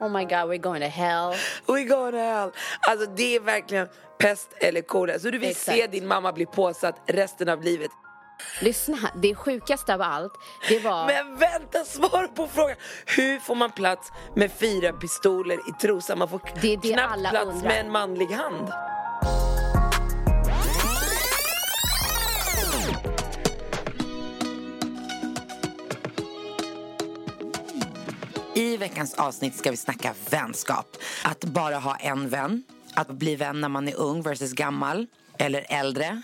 Oh my god, we're going to hell. We go to hell. Alltså det är verkligen pest eller kolera. Så du vill Exakt. se din mamma bli påsatt resten av livet. Lyssna, det sjukaste av allt, det var... Men vänta, svar på frågan. Hur får man plats med fyra pistoler i trosan? Man får Det är det knappt plats undrar. med en manlig hand. I veckans avsnitt ska vi snacka vänskap. Att bara ha en vän. Att bli vän när man är ung versus gammal eller äldre.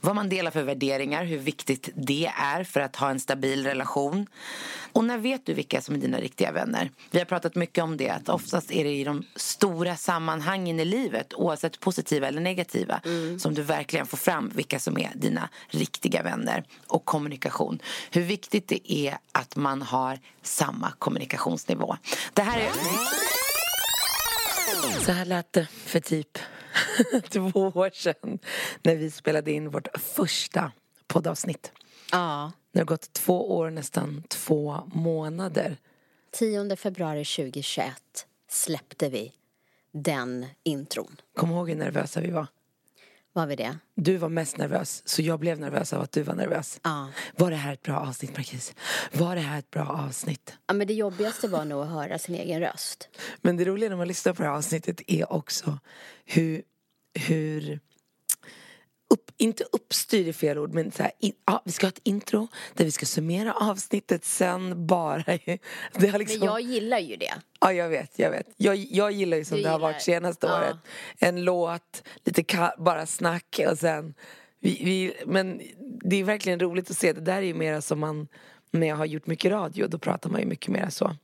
Vad man delar för värderingar, hur viktigt det är för att ha en stabil relation. Och när vet du vilka som är dina riktiga vänner? Vi har pratat mycket om det, att oftast är det i de stora sammanhangen i livet, oavsett positiva eller negativa, som du verkligen får fram vilka som är dina riktiga vänner. Och kommunikation. Hur viktigt det är att man har samma kommunikationsnivå. Det här är... Så här lät det för typ två år sedan när vi spelade in vårt första poddavsnitt. Ja, Det har gått två år, nästan två månader. 10 februari 2021 släppte vi den intron. Kom ihåg hur nervösa vi var. Var vi det? Du var mest nervös, så jag blev nervös av att du var nervös. Ja. Var det här ett bra avsnitt, Marquis? Var det här ett bra avsnitt? Ja, men det jobbigaste var nog att höra sin egen röst. Men det roliga när man lyssnar på det här avsnittet är också hur, hur upp, inte uppstyr är fel ord, men så här, in, ja, vi ska ha ett intro där vi ska summera avsnittet sen bara. Det har liksom, Men jag gillar ju det. Ja, jag vet, jag vet. Jag, jag gillar ju som Du det har gillar- varit senaste ja. året. En låt, lite ka- bara snack och sen... Vi, vi, men det är verkligen roligt att se. Det där är ju mera som man... När jag har gjort mycket radio, då pratar man ju mycket mer så.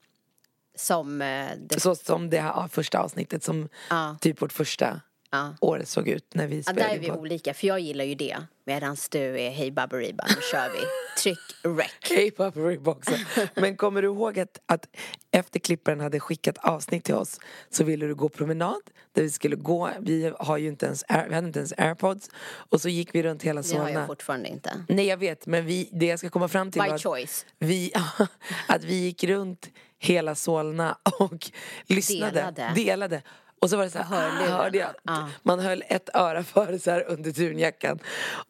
Som eh, det, Så som det här ja, första avsnittet, som Ja. typ vårt första Ja. året såg ut när vi ja, spelade där är vi på. olika, för jag gillar ju det. Medan du är hej baberiba, nu kör vi. Tryck rec. Hej papperiboxen. Men kommer du ihåg att, att efter klipparen hade skickat avsnitt till oss så ville du gå promenad där vi skulle gå. Vi har ju inte ens, vi hade inte ens airpods. Och så gick vi runt hela Det har jag Solna. fortfarande inte. Nej jag vet men vi, det jag ska komma fram till By var att choice. vi, att vi gick runt hela Solna och lyssnade. Delade. delade. Och så var det så här, Hörlurarna. ah, hörde jag. Ja. Man höll ett öra för så här under dunjackan.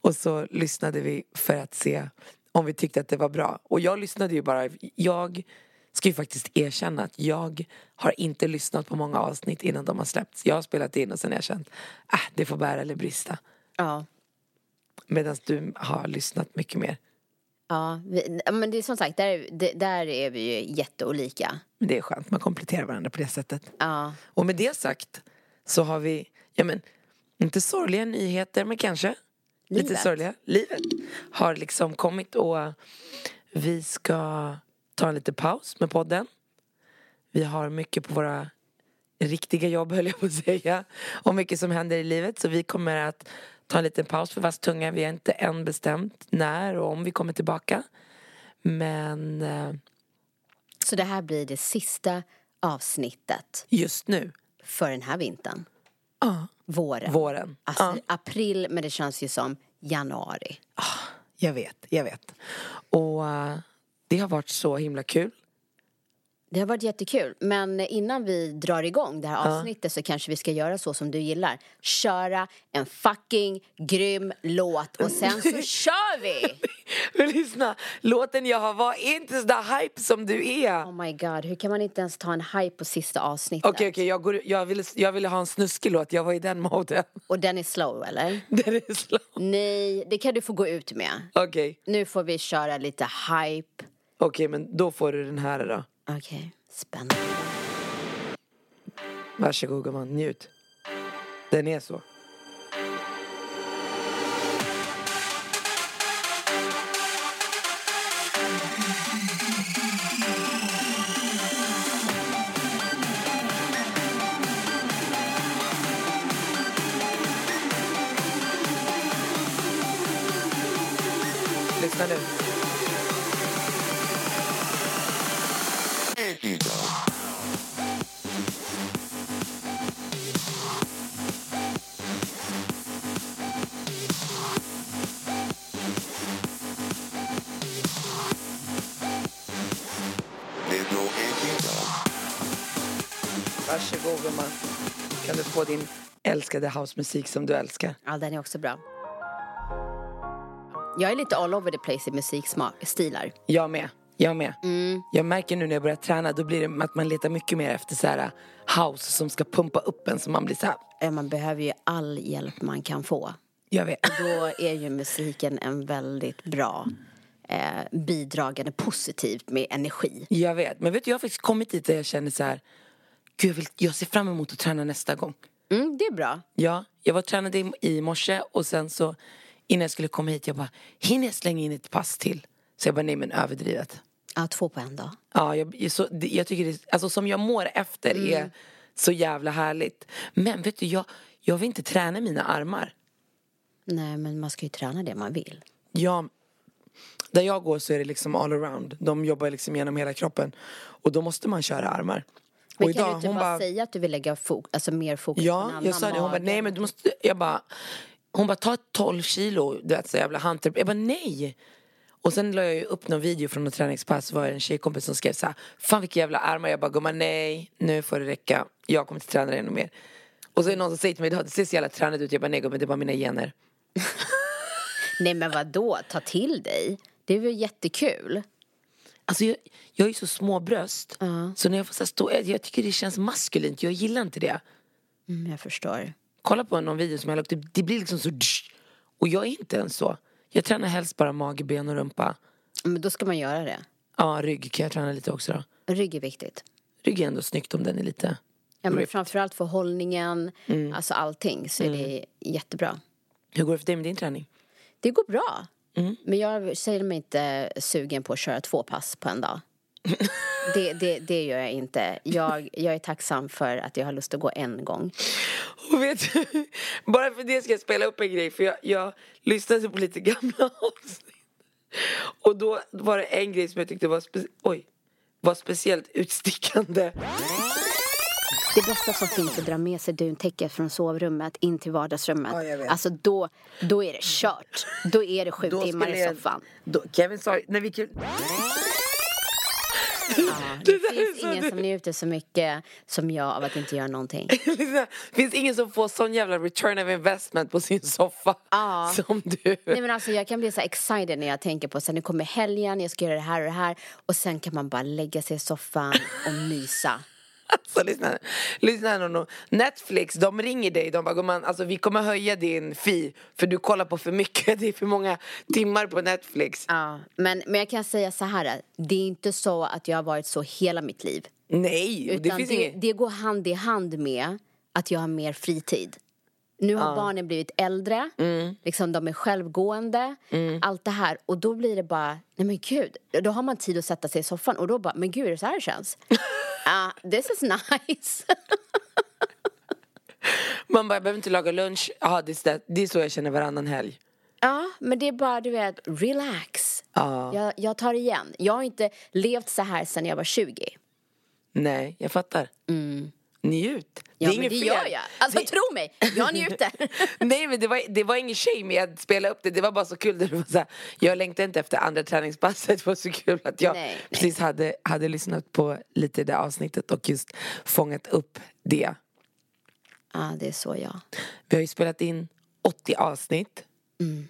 Och så lyssnade vi för att se om vi tyckte att det var bra. Och jag lyssnade ju bara, jag ska ju faktiskt erkänna att jag har inte lyssnat på många avsnitt innan de har släppts. Jag har spelat in och sen har jag känt, ah, det får bära eller brista. Ja. Medan du har lyssnat mycket mer. Ja, vi, men det är som sagt, där, det, där är vi ju jätteolika. Men det är skönt, man kompletterar varandra på det sättet. Ja. Och med det sagt så har vi, ja men, inte sorgliga nyheter men kanske lite Livet. sorgliga. Livet har liksom kommit och vi ska ta en liten paus med podden. Vi har mycket på våra riktiga jobb höll jag på att säga. Och mycket som händer i livet så vi kommer att ta en liten paus för vass tunga. Vi har inte än bestämt när och om vi kommer tillbaka. Men eh, Så det här blir det sista avsnittet just nu, för den här vintern. ja, Våren. våren. Alltså Ja. april, men det känns ju som januari. Jag vet, jag vet. Och eh, det har varit så himla kul. Det har varit jättekul. Men innan vi drar igång det här avsnittet så kanske vi ska göra så som du gillar. Köra en fucking grym låt och sen så kör vi! Men lyssna, låten jag har var inte så där hype som du är. Oh my god, hur kan man inte ens ta en hype på sista avsnittet? Okej, okej, jag, går- jag, ville, jag ville ha en snuskig låt, jag var i den moden. Och den är slow eller? Den är slow. Nej, det kan du få gå ut med. Okej, Nu får vi köra lite hype. okej, men då får du den här då. Okej, okay. spännande. Varsågod gumman, njut. Den är så. Lyssna nu. Varsågod gumman. Kan du få din älskade housemusik som du älskar. Ja, den är också bra. Jag är lite all over the place i musikstilar. Jag med. Jag med. Mm. Jag märker nu när jag börjar träna då blir det att man letar mycket mer efter så här house som ska pumpa upp en så man blir så här. Man behöver ju all hjälp man kan få. Jag vet. Då är ju musiken en väldigt bra eh, bidragande positivt med energi. Jag vet. Men vet du, jag har faktiskt kommit dit där jag känner så här. Gud, jag, vill, jag ser fram emot att träna nästa gång. Mm, det är bra. Ja, jag var tränade i, i morse och sen så innan jag skulle komma hit jag bara hinner jag slänga in ett pass till? Så jag bara nej men överdrivet. Ja, två på en dag. Ja, jag, så, jag tycker det, alltså som jag mår efter mm. är så jävla härligt. Men vet du, jag, jag vill inte träna mina armar. Nej, men man ska ju träna det man vill. Ja, där jag går så är det liksom all around. De jobbar liksom genom hela kroppen. Och då måste man köra armar. Men och kan idag, du inte bara, bara säga att du vill lägga fok alltså mer fokus ja, på annan jag sa det. Hon bara, nej men du måste, jag bara, hon bara, ta 12 kilo, du vet så jävla hunter. Jag bara, nej. Och sen la jag ju upp någon video från något träningspass var det en tjejkompis som skrev så här, fan vilka jävla armar. Jag bara, gumman nej, nu får det räcka. Jag kommer inte träna dig ännu mer. Och så är det någon som säger till mig, det ser så jävla tränad ut. Jag bara, nej gumman det är bara mina gener. nej men vad då ta till dig. Det är väl jättekul. Alltså jag, jag har ju så små bröst. Uh. Så när jag får så stå, jag tycker det känns maskulint. Jag gillar inte det. Mm, jag förstår. Kolla på någon video som jag lagt upp. Det blir liksom så... Och jag är inte ens så. Jag tränar helst bara mage, ben och rumpa. Men då ska man göra det. Ja, rygg kan jag träna lite också då. Rygg är viktigt. Rygg är ändå snyggt om den är lite... Ja, men framförallt för hållningen, mm. alltså allting så är mm. det jättebra. Hur går det för dig med din träning? Det går bra. Mm. Men jag säger mig inte sugen på att köra två pass på en dag. det, det, det gör jag inte. Jag, jag är tacksam för att jag har lust att gå en gång. Och vet du, bara för det ska jag spela upp en grej. För jag, jag lyssnade på lite gamla avsnitt. Och då var det en grej som jag tyckte var, spe, oj, var speciellt utstickande. Det bästa som finns är att dra med sig duntäcket från sovrummet in till vardagsrummet. Ja, alltså då, då är det kört. Då är det sju timmar i soffan. Då, Kevin sa, när vi det, det finns ingen du... som njuter så mycket som jag av att inte göra någonting. det finns ingen som får sån jävla return of investment på sin soffa ja. som du. Nej men alltså jag kan bli så excited när jag tänker på att nu kommer helgen, jag ska göra det här och det här och sen kan man bara lägga sig i soffan och mysa. Alltså lyssna, lyssna nu. Netflix, de ringer dig. De bara, man, alltså, vi kommer höja din fee för du kollar på för mycket. Det är för många timmar på Netflix. Ja, men, men jag kan säga så här. Det är inte så att jag har varit så hela mitt liv. Nej, Utan det finns det, inget. det går hand i hand med att jag har mer fritid. Nu har ja. barnen blivit äldre, mm. liksom de är självgående, mm. allt det här. Och då blir det bara, nej men gud, då har man tid att sätta sig i soffan och då bara, men gud är det så här det känns? uh, this is nice. man bara, jag behöver inte laga lunch, ja det, är, det är så jag känner varannan helg. Ja, men det är bara, du vet, relax. Ja. Jag, jag tar igen. Jag har inte levt så här sedan jag var 20. Nej, jag fattar. Mm. Njut. Ja, det är men det fel. gör jag. Alltså det... tro mig, jag njuter. Nej men det var, det var ingen shame i att spela upp det. Det var bara så kul. Det var så här, jag längtade inte efter andra träningspasset. Det var så kul att jag nej, precis nej. Hade, hade lyssnat på lite det avsnittet och just fångat upp det. Ja, det är så ja. Vi har ju spelat in 80 avsnitt. Mm.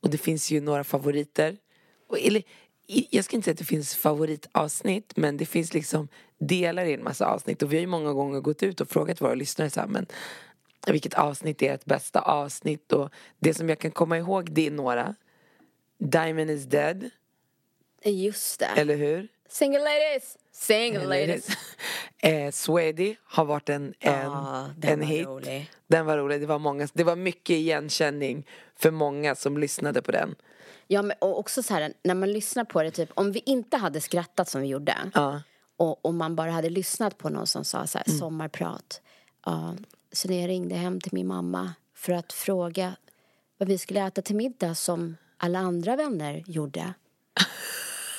Och det finns ju några favoriter. Eller, jag ska inte säga att det finns favoritavsnitt men det finns liksom delar i en massa avsnitt. Och vi har ju många gånger gått ut och frågat våra lyssnare så här, men vilket avsnitt är ett bästa avsnitt? Och det som jag kan komma ihåg det är några. Diamond is dead. Just det. Eller hur? Single ladies! Single ladies! eh, Swedy har varit en, en, oh, en hit. rolig. Den var rolig, det var, många, det var mycket igenkänning för många som lyssnade på den Ja, men och också så här, när man lyssnar på det, typ om vi inte hade skrattat som vi gjorde ja. och om man bara hade lyssnat på någon som sa så här, mm. sommarprat. Ja, så när jag ringde hem till min mamma för att fråga vad vi skulle äta till middag som alla andra vänner gjorde.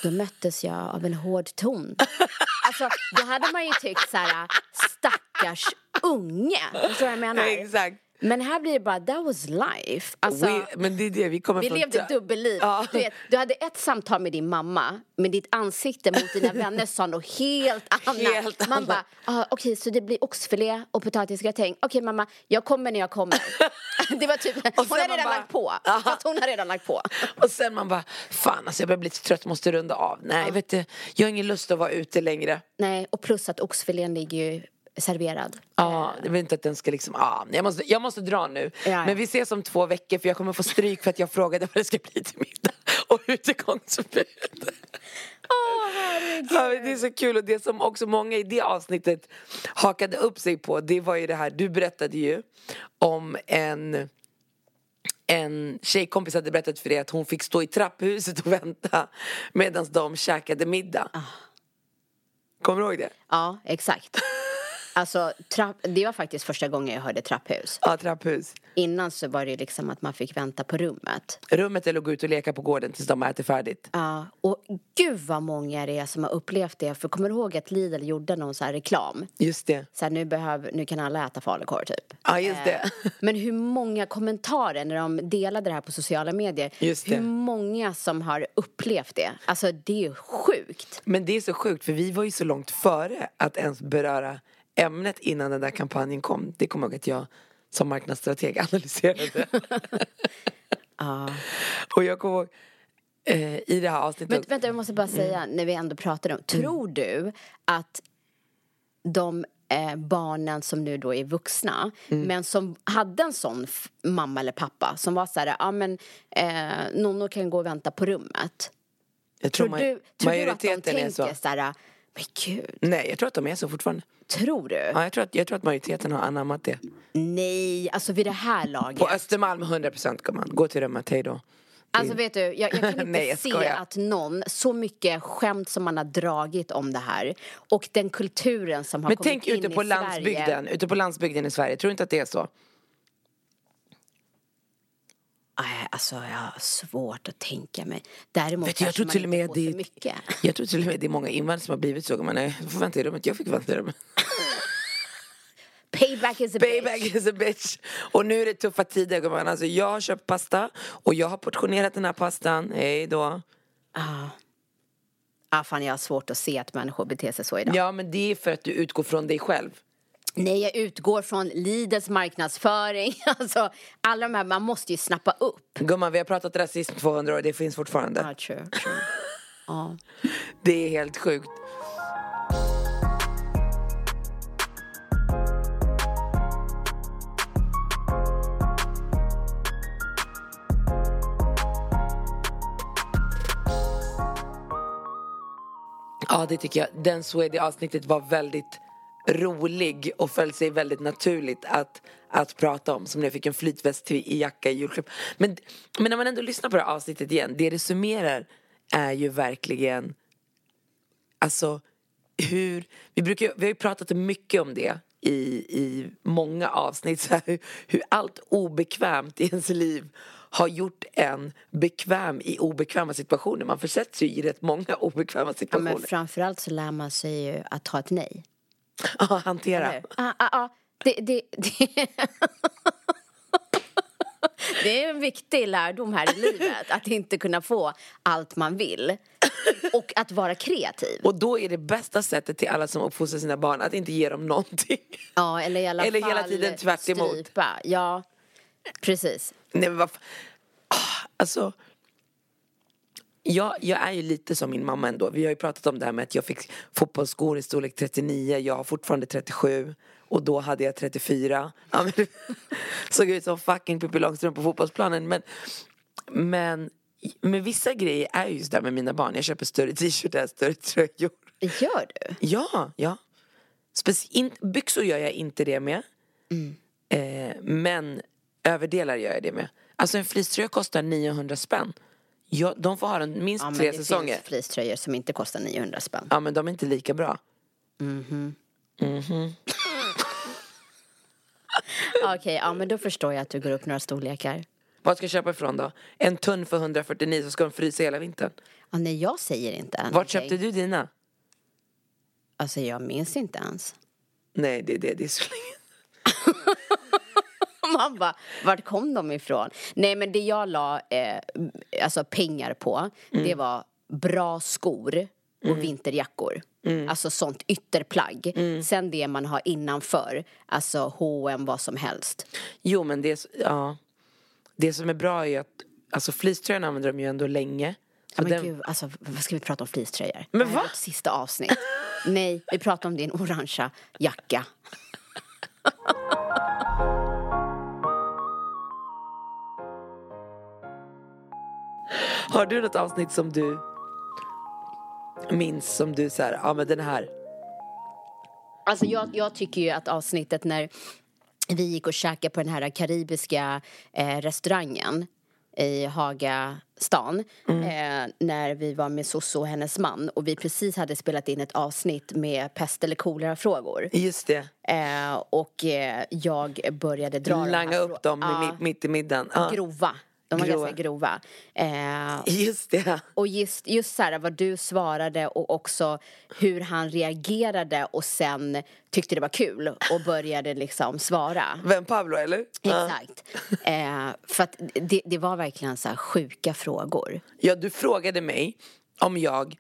då möttes jag av en hård ton. Alltså, då hade man ju tyckt så här, stackars unge. Förstår du vad jag menar? Exakt. Men här blir det bara, that was life. Alltså, We, men det är det, vi kommer vi från... levde dubbelliv. Ja. Du, vet, du hade ett samtal med din mamma, men ditt ansikte mot dina vänner sa något helt annat. Helt Man bara, ah, okej så det blir oxfilé och potatisgratäng. Okej mamma, jag kommer när jag kommer. det var typ, hon sen har redan bara- lagt på. Ja. Fast hon har redan lagt på. Och sen man bara, fan alltså jag börjar bli lite trött, måste runda av. Nej vet du, jag har ingen lust att vara ute längre. Nej, och plus att oxfilén ligger ju serverad. Ja, jag vill inte att den ska liksom, ah, jag, måste, jag måste dra nu. Ja. Men vi ses om två veckor för jag kommer få stryk för att jag frågade vad det ska bli till middag. Och utegångsförbud. Åh herregud. Ja, men det är så kul och det som också många i det avsnittet hakade upp sig på det var ju det här, du berättade ju om en en tjejkompis hade berättat för dig att hon fick stå i trapphuset och vänta medan de käkade middag. Kommer du ihåg det? Ja, exakt. Alltså, trapp, det var faktiskt första gången jag hörde trapphus. Ja, trapphus. Innan så var det liksom att man fick vänta på rummet. Rummet eller gå ut och leka på gården tills de har ätit färdigt. Ja, och gud vad många det är som har upplevt det. För kommer du ihåg att Lidl gjorde någon så här reklam? Just det. Så här, nu, behöver, nu kan alla äta falukorv typ. Ja, just det. Men hur många kommentarer när de delade det här på sociala medier. Just det. Hur många som har upplevt det. Alltså det är ju sjukt. Men det är så sjukt för vi var ju så långt före att ens beröra ämnet innan den där kampanjen kom. Det kommer jag ihåg att jag som marknadsstrateg analyserade. Ja. och jag kommer ihåg eh, i det här avsnittet. Men vänta, jag måste bara säga när vi ändå pratar om. Tror du att de eh, barnen som nu då är vuxna men som hade en sån mamma eller pappa som var så här, ja men eh, Nonno kan gå och vänta på rummet. jag tror, Tror du, tror du att de tänker så. så här, men gud, Nej, jag tror att de är så fortfarande. tror du? Ja, jag, tror att, jag tror att majoriteten har anammat det. Nej, alltså vid det här laget. På Östermalm 100% gumman. Gå till rummet, hej då. Alltså vet du, jag, jag kan inte Nej, jag se att någon, så mycket skämt som man har dragit om det här och den kulturen som har Men kommit tänk in ute i på Sverige. landsbygden, ute på landsbygden i Sverige. Tror du inte att det är så? Alltså jag har svårt att tänka mig. Däremot Vet jag tror man till och inte med det- mycket. Jag tror till och med det är många invandrare som har blivit så. Du får vänta i rummet. Jag fick vänta i rummet. Payback is a Payback bitch. is a bitch. Och nu är det tuffa tider gumman. Alltså jag har köpt pasta och jag har portionerat den här pastan. Hej då. Ja. Ah, fan, jag har svårt att se att människor beter sig så idag. Ja men det är för att du utgår från dig själv. Nej, jag utgår från Lidls marknadsföring. Alltså, alla de här, man måste ju snappa upp. Gumman vi har pratat rasism 200 år, det finns fortfarande. Ja, true, true. Ja. Det är helt sjukt. Ja det tycker jag. Den Swedi avsnittet var väldigt rolig och föll sig väldigt naturligt att, att prata om. Som när jag fick en flytväst till, i jacka i julklapp. Men, men när man ändå lyssnar på det här avsnittet igen. Det det summerar är ju verkligen Alltså hur, vi, brukar, vi har ju pratat mycket om det i, i många avsnitt, så här, hur, hur allt obekvämt i ens liv har gjort en bekväm i obekväma situationer. Man försätts ju i rätt många obekväma Ja, situationer. men framförallt så lär man sig ju att ta ett nej. Ja, hantera. Ja, ja, ja. Det, det, det. det är en viktig lärdom här i livet, att inte kunna få allt man vill. Och att vara kreativ. Och då är det bästa sättet till alla som uppfostrar sina barn att inte ge dem någonting. Ja, eller i alla Eller fall hela tiden tvärt emot. strypa. Ja, precis. Nej men vad fa- ah, Alltså jag, jag är ju lite som min mamma ändå. Vi har ju pratat om det här med att jag fick fotbollsskor i storlek 39. Jag har fortfarande 37. Och då hade jag 34. Ja, men, såg ut som fucking Pippi Långstrump på fotbollsplanen. Men, men med vissa grejer är just där med mina barn. Jag köper större t-shirtar, större tröjor. Gör du? Ja, ja. Speci- in, byxor gör jag inte det med. Eh, men överdelar gör jag det med. Alltså en fleecetröja kostar 900 spänn. Ja, de får ha den minst Ja, tre det säsonger. finns fleecetröjor som inte kostar 900 spänn. Ja, men de är inte lika bra. Okej, ja men då förstår jag att du går upp några storlekar. Vad ska jag köpa ifrån då? En tunn för 149 så ska de frysa hela vintern. Ja, nej, jag säger inte. Vart någonting. köpte du dina? Alltså jag minns inte ens. Nej, det är det. Det är så länge. Man bara, vart kom de ifrån? Nej men det jag la eh, alltså pengar på, det var bra skor och vinterjackor. Alltså sånt ytterplagg. Sen det man har innanför, alltså H&M vad som helst. Jo, men det, ja. det som är bra är att alltså, fleecetröjan använder de ju ändå länge. Så Ja, men den- gud, alltså vad ska vi prata om fleecetröjor? Men va? sista avsnitt. Nej, vi pratar om din orangea jacka. Har du något avsnitt som du minns som du så här, ja men den här. Alltså jag, jag tycker ju att avsnittet när vi gick och käkade på den här karibiska eh, restaurangen i Hagastan eh, när vi var med Soso och hennes man och vi precis hade spelat in ett avsnitt med pest eller kolera-frågor. Just det. Eh, och eh, jag började dra de Langa här upp dem Ja, mitt, i middagen. Ja. grova. De var Grova. ganska grova. Eh, Just det. och just, just så här, vad du svarade och också hur han reagerade och sen tyckte det var kul och började liksom svara. Vem, Pablo eller? Ja. Exakt. Eh, för att det, det var verkligen så här sjuka frågor. Ja, du frågade mig om jag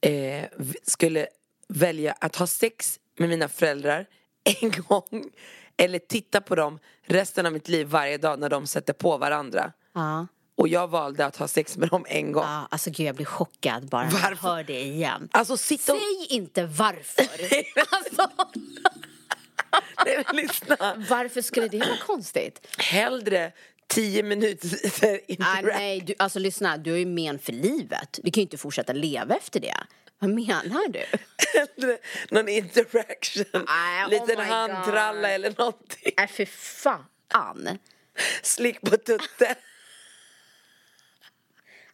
eh, skulle välja att ha sex med mina föräldrar en gång eller titta på dem resten av mitt liv varje dag när de sätter på varandra. Ja. Och jag valde att ha sex med dem en gång. Ja, alltså gud jag blir chockad bara när jag Varför? hör det igen. Alltså och... Säg inte varför. alltså, Nej, lyssna. varför skulle det vara konstigt? Hellre tio minuter Ah, interact. nej, du, alltså lyssna, du har ju men för livet. Du kan ju inte fortsätta leva efter det. Vad menar du? Hellre någon interaction. Oh Liten my handtralla God. eller någonting. Nej, för fan. Slick på tutten.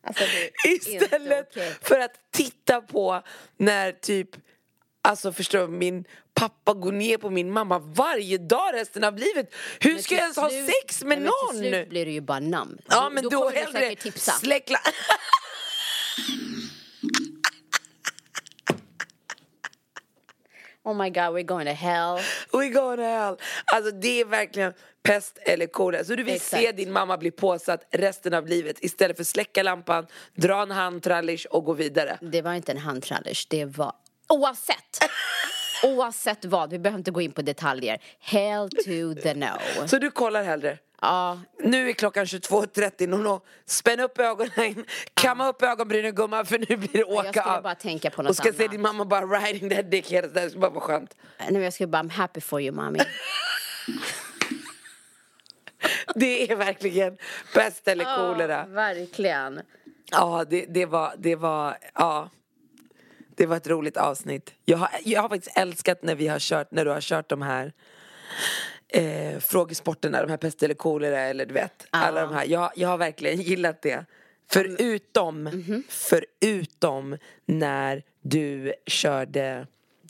Alltså, Istället okej. för att titta på när typ Alltså förstår du, min pappa går ner på min mamma varje dag resten av livet. Hur Men ska jag ens ha slut- sex med men någon? Till slut blir det ju bara namn. ja men då, kommer du hellre säkert Oh my god, we're going to hell. We go to hell. Alltså det är verkligen pest eller kolera. Så du vill Exakt. se din mamma bli påsatt resten av livet istället för släcka lampan, dra en handtrallish och gå vidare. Det var inte en handtrallers, det var... Oavsett! Oavsett vad, vi behöver inte gå in på detaljer. Hell to the no. Så du kollar hellre? Ja, Nu är klockan 22.30, Nono. Spänn upp ögonen, kamma upp ögonbrynen gumman för nu blir det åka jag skulle av. bara tänka på något Och ska se annat. din mamma bara riding that dick hela tiden, det bara vara skönt. nej, men jag skulle bara, I'm happy for you mommy. Det är verkligen pest eller kolera. verkligen. Ja, det, det var, det var, ja. Det var ett roligt avsnitt. Jag har, jag har faktiskt älskat när vi har kört, när du har kört de här eh, frågesporterna, de här pest eller kolera eller du vet, alla de här. Jag, jag har verkligen gillat det. Förutom, Mhm. förutom när du körde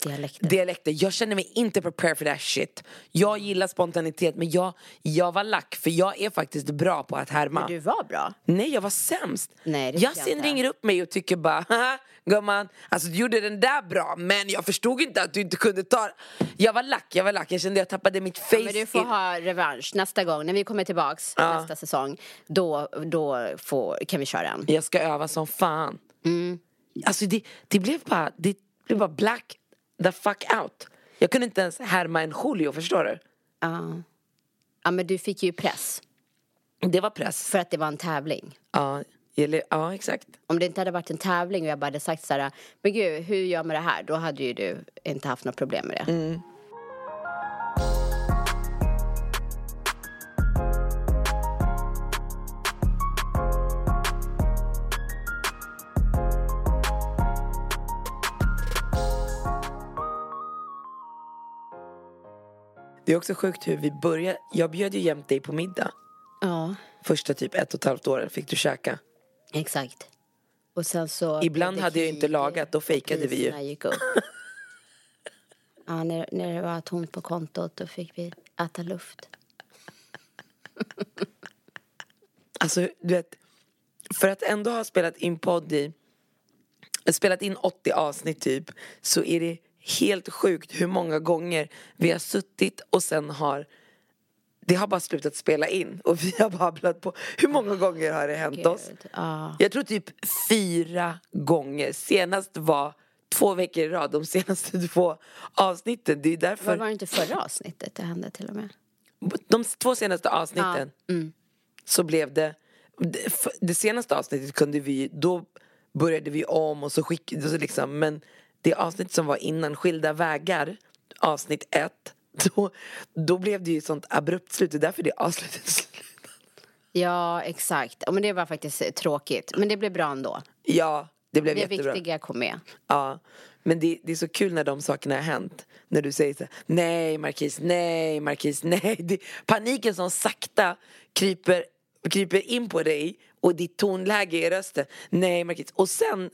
Dialekter. dialekter. Jag känner mig inte prepared for that shit. Jag gillar spontanitet men jag, jag var lack för jag är faktiskt bra på att härma. Du var bra. Nej, jag var sämst. Nej, det Yasin ringer upp mig och tycker bara Haha, gumman, alltså du gjorde den där bra men jag förstod inte att du inte kunde ta Jag var lack, jag var lack, jag kände jag tappade mitt face Men du får in- ha revansch nästa gång, när vi kommer tillbaks Ja. nästa säsong. Då, då får, kan vi köra en. Jag ska öva som fan Mm. Alltså det, det blev bara, det blev bara black the fuck out Jag kunde inte ens härma en Julio, förstår du? Ja. Ja, men du fick ju press Det var press för att det var en tävling. Ja, ja exakt Om det inte hade varit en tävling och jag bara hade sagt så här, men gud, hur gör man det här? Då hade ju du inte haft något problem med det. Mm. Det är också sjukt hur vi började, jag bjöd ju jämt dig på middag Ja, Första typ ett och ett halvt åren fick du käka exakt. Och sen så... Ibland hade jag inte lagat, då fejkade vi ju. gick upp. ja, när, när det var tomt på kontot då fick vi äta luft. Alltså, du vet, för att ändå ha spelat in podd i, spelat in 80 avsnitt typ, så är det helt sjukt hur många gånger vi har suttit och sen har det har bara slutat spela in och vi har babblat på. Hur många gånger har det hänt Gud, oss? ja. Jag tror typ fyra gånger. Senast var två veckor i rad, de senaste två avsnitten. Det är därför var det inte förra avsnittet det hände till och med? de två senaste avsnitten så blev det, det senaste avsnittet kunde vi, då började vi om och så skickade så liksom, men det avsnitt som var innan, Skilda vägar, avsnitt ett, då, då blev det ju sånt abrupt slut, det är därför det avslutet slut. Ja, exakt. Ja, men det var faktiskt eh, tråkigt. Men det blev bra ändå. Ja, det blev Det jättebra. viktiga kom med. Ja, men det, det är så kul när de sakerna har hänt. När du säger så här, nej Marquis, nej Marquis, nej. Det, paniken som sakta kryper, kryper in på dig och ditt tonläge i rösten. Nej Marquis. Och sen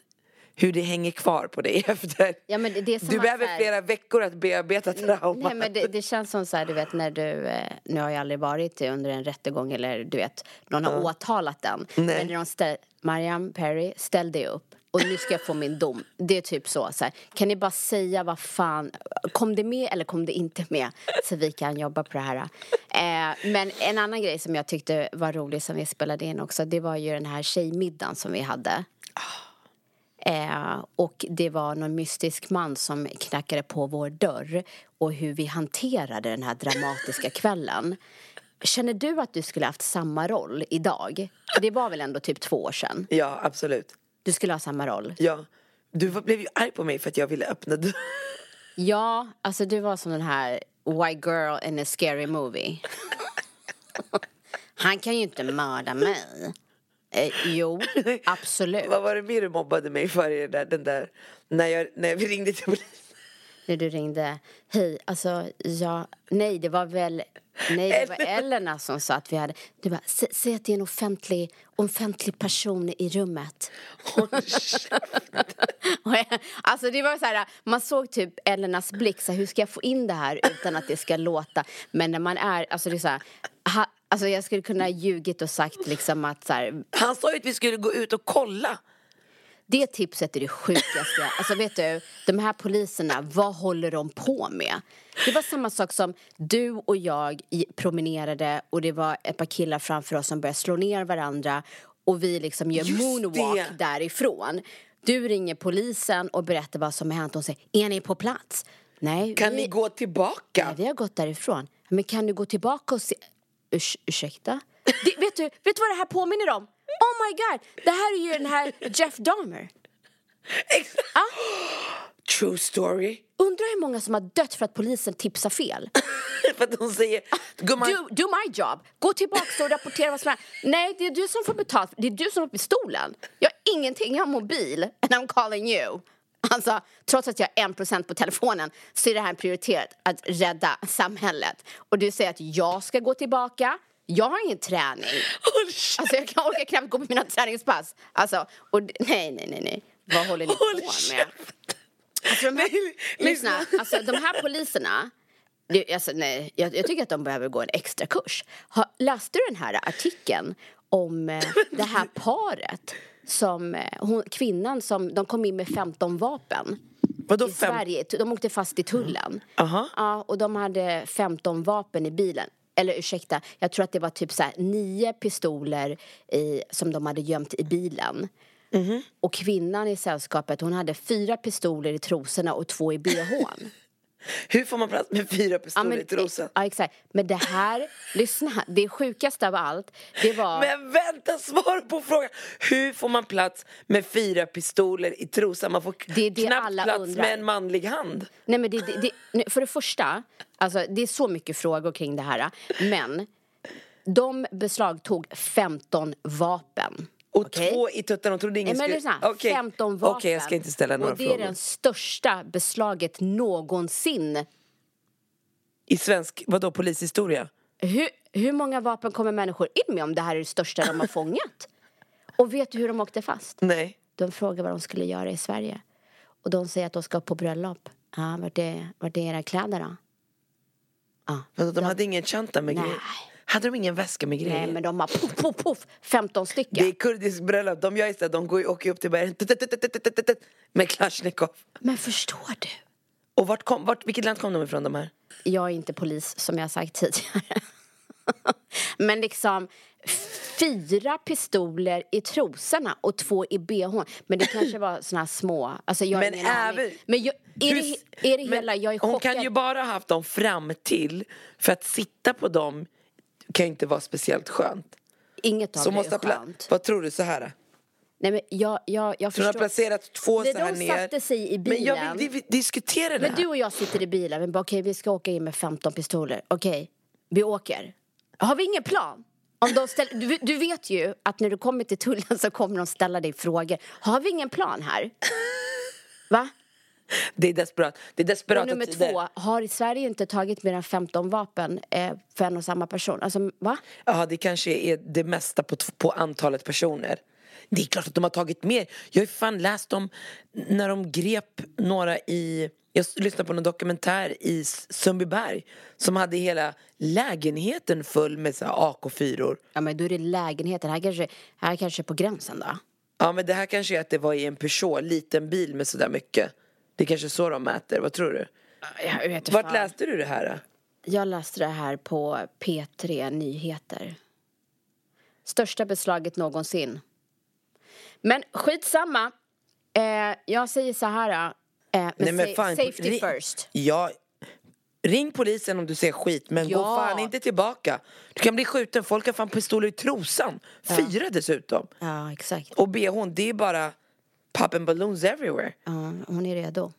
hur det hänger kvar på dig efter. Ja, du behöver här- flera veckor att bearbeta traumat. Nej, men det, det känns som så här, du vet när du, eh, nu har jag aldrig varit under en rättegång eller du vet, någon har åtalat den. Nej. Men när de ställ, Mariam Perry, ställ dig upp och nu ska jag få min dom. Det är typ så, så här, kan ni bara säga vad fan, kom det med eller kom det inte med? Så vi kan jobba på det här. Eh, men en annan grej som jag tyckte var rolig som vi spelade in också, det var ju den här tjejmiddagen som vi hade. Eh, och det var någon mystisk man som knackade på vår dörr och hur vi hanterade den här dramatiska kvällen. Känner du att du skulle haft samma roll idag? För det var väl ändå typ två år sedan? Ja, absolut. Du skulle ha samma roll? Ja. Du blev ju arg på mig för att jag ville öppna dörren. Ja, alltså du var som den här white girl in a scary movie. Han kan ju inte mörda mig. Eh, jo, absolut. Vad var det mer du mobbade mig för i den där, när, jag, när vi ringde till polisen? När du ringde. Hej, alltså jag... Nej, det var väl... Nej, det var Elena som sa att vi hade... Du bara, "Sä- säg att det är en offentlig, offentlig person i rummet. Jag- alltså det var så här, man såg typ Elenas blick, så här, hur ska jag få in det här utan att det ska låta? Men när man är, alltså det är så här, ha, alltså jag skulle kunna ha ljugit och sagt liksom att så här, Han sa ju att vi skulle gå ut och kolla. Det tipset är det sjukaste. Alltså vet du, de här poliserna, vad håller de på med? Det var samma sak som du och jag promenerade och det var ett par killar framför oss som började slå ner varandra och vi liksom gör Just moonwalk det. därifrån. Du ringer polisen och berättar vad som har hänt och säger, är ni på plats? Nej, Kan vi, ni gå tillbaka? nej, vi har gått därifrån. Men kan du gå tillbaka och se... Urs ursäkta? Det, vet, du, vet du vad det här påminner om? My god, det här är ju den här Jeff Dahmer. Exakt. True story. Undrar hur många som har dött för att polisen tipsar fel. för att hon säger, gumman, Do, do my job. Gå tillbaka och rapportera vad som händer. Nej, det är du som får betalt. Det är du som har pistolen. Jag har ingenting, jag har mobil. And I'm calling you. Alltså, trots att jag har en procent på telefonen så är det här prioriterat att rädda samhället. Och du säger att jag ska gå tillbaka. Jag har ingen träning. Alltså jag kan orkar knappt gå på mina träningspass. Alltså, och nej, nej, nej, nej. Vad håller ni Håll på med? käften. Alltså, de här, Nej, lyssna, alltså de här poliserna det, alltså, nej, jag, jag tycker att de behöver gå en extra kurs. Ha, läste du den här artikeln om eh, det här paret som, eh, hon, kvinnan som, de kom in med 15 vapen Vadå i fem? Sverige, de åkte fast i tullen. Aha. Ja, och de hade 15 vapen i bilen. Eller ursäkta, jag tror att det var typ så här nio pistoler i, som de hade gömt i bilen. Mhm. Och kvinnan i sällskapet, hon hade fyra pistoler i trosorna och två i bhn. Hur får man plats med fyra pistoler i trosan? Ja, exakt. Men det här, lyssna, det sjukaste av allt, det var... Men vänta, svara på frågan! Hur får man plats med fyra pistoler i trosan? Man får Det är det knappt plats undrar. med en manlig hand. Nej, men det, det, det, för det första, alltså, det är så mycket frågor kring det här. Men de beslagtog 15 vapen. Och Okej? två i tuttarna, de trodde ingen Nej, men skulle... Okej. 15 vapen. Okej, jag ska inte ställa några Och det är frågor. det största beslaget någonsin. I svensk, vadå, polishistoria? Hur, hur många vapen kommer människor in med om det här är det största de har fångat? Och vet du hur de åkte fast? Nej. De frågade vad de skulle göra i Sverige. Och de säger att de ska på bröllop. Ja, vart är, vart är era kläder då? Ja. Vadå, de hade ingen chanta med Nej. grejer? Hade de ingen väska med grejer? Nej men de har poff, poff, poff, 15 stycken. Det är kurdiskt bröllop, de gör ju så här, de går åker upp till bergen med Kalashnikov. Men förstår du? Och vart kom, vart, vilket land kom de ifrån de här? Jag är inte polis som jag sagt tidigare. Men liksom fyra pistoler i trosorna och två i bhn. Men det kanske var såna här små. Alltså jag Men även- Men jag, är, det, är det hela, jag är Hon chockad. kan ju bara ha haft dem fram till för att sitta på dem kan ju inte vara speciellt skönt. Inget av Så det måste är skönt. Vad tror du så här? Nej men jag, jag, jag Så hon har förstår. placerat två När så här de ner. satte sig i Men jag vill, bilen- di- diskutera det Men du och jag sitter i bilen, men bara okej vi ska åka in med 15 pistoler. Okej, vi åker. Har vi ingen plan? Om de ställer, du, du vet ju att när du kommer till tullen så kommer de ställa dig frågor. Har vi ingen plan här? Va? Det är desperat. Det är Och desperata nummer tider. två, har Sverige inte tagit mer än 15 vapen eh, för en och samma person? Alltså, va? Ja, det kanske är det mesta på, på antalet personer. Det är klart att de har tagit mer. Jag har ju fan läst om när de grep några i... Jag lyssnade på en dokumentär i Sundbyberg som hade hela lägenheten full med så här AK4. Ja men då är det lägenheten, här kanske, här kanske på gränsen då. Ja, men det här kanske är att det var i en Peugeot, liten bil med sådär mycket. Det är kanske så de mäter. Vad tror du? Jag vet Vart fan. läste du det här? då? Jag läste det här på P3 Nyheter. Största beslaget någonsin. Men skitsamma. Eh, jag säger så här. Eh, men Nej, men fan, safety ring- first. Ja, ring polisen om du ser skit men gå Ja. fan inte tillbaka. Du kan bli skjuten, folk har fan pistoler i trosan. Fyra dessutom. Ja, exakt. Och bhn, det är bara popping balloons everywhere. Ja, hon är redo.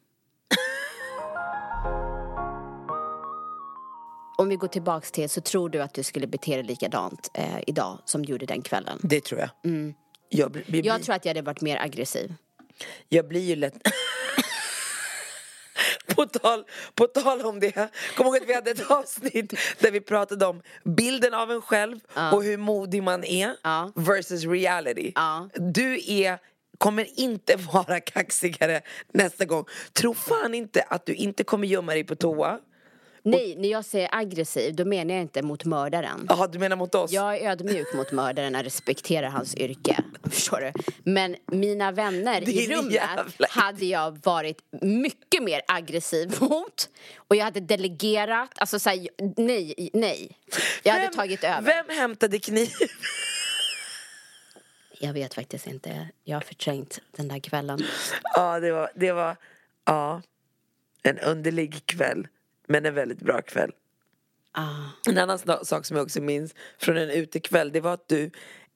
Om vi går tillbaks till, så tror du att du skulle bete dig likadant eh, idag som du gjorde den kvällen? Det tror jag. Jag, blir, blir, Jag tror att jag hade varit mer aggressiv. jag blir ju lätt... på, tal, på tal om det, kom ihåg att vi hade ett avsnitt där vi pratade om bilden av en själv och hur modig man är Ja. versus reality. Ja. Du är kommer inte vara kaxigare nästa gång. Tro fan inte att du inte kommer gömma dig på toa. Nej, när jag säger aggressiv, då menar jag inte mot mördaren. Jaha, du menar mot oss? Jag är ödmjuk mot mördaren och respekterar hans yrke. Förstår du? Men mina vänner i Din rummet jävla- hade jag varit mycket mer aggressiv mot. Och jag hade delegerat, alltså såhär, nej, nej. Jag hade Vem- tagit över. Vem hämtade kniv? Jag vet faktiskt inte. Jag har förträngt den där kvällen. ja, det var, det var ja, en underlig kväll. Men en väldigt bra kväll. Ah. En annan sak som jag också minns från en utekväll det var att du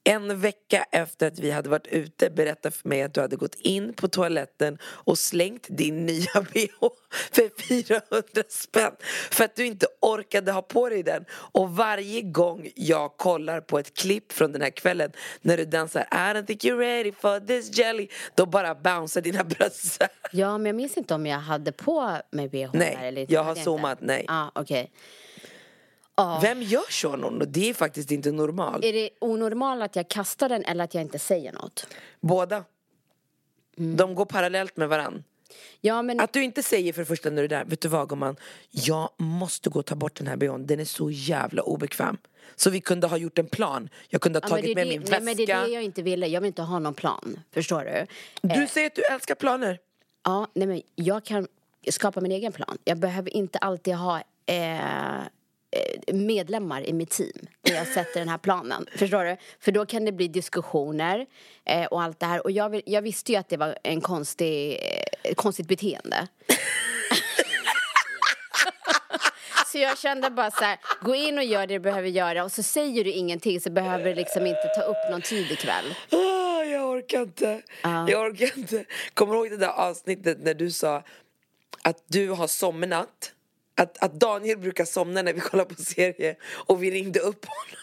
en vecka efter att vi hade varit ute berättade för mig att du hade gått in på toaletten och slängt din nya bh för 400 spänn för att du inte orkade ha på dig den. Och varje gång jag kollar på ett klipp från den här kvällen när du dansar I don't think you're ready for this jelly då bara bouncear dina bröst Ja, men jag minns inte om jag hade på mig bh Nej, eller jag har zoomat, nej. Ah, okej. Vem gör så någon? Det är faktiskt inte normalt. Är det onormalt att jag kastar den eller att jag inte säger något? Båda. De går parallellt med varann. Ja, men... Att du inte säger för det första när du är där, vet du vad gumman? Jag måste gå och ta bort den här bhn, den är så jävla obekväm. Så vi kunde ha gjort en plan. Jag kunde ha Ja, tagit med det, min nej, väska. men det är det jag inte ville. Jag vill inte ha någon plan. Förstår du? Du säger att du älskar planer. Ja, nej men jag kan skapa min egen plan. Jag behöver inte alltid ha eh, eh, medlemmar i mitt team när jag sätter den här planen. Förstår du? För då kan det bli diskussioner eh, och allt det här. Och jag, vill, jag visste ju att det var en konstig, eh, konstigt beteende. Så jag kände bara så här, gå in och gör det du behöver göra och så säger du ingenting så behöver du liksom inte ta upp någon tid ikväll. Ah, jag orkar inte. Jag orkar inte. Kommer du ihåg det där avsnittet när du sa att du har somnat? Att, att Daniel brukar somna när vi kollar på serie och vi ringde upp honom.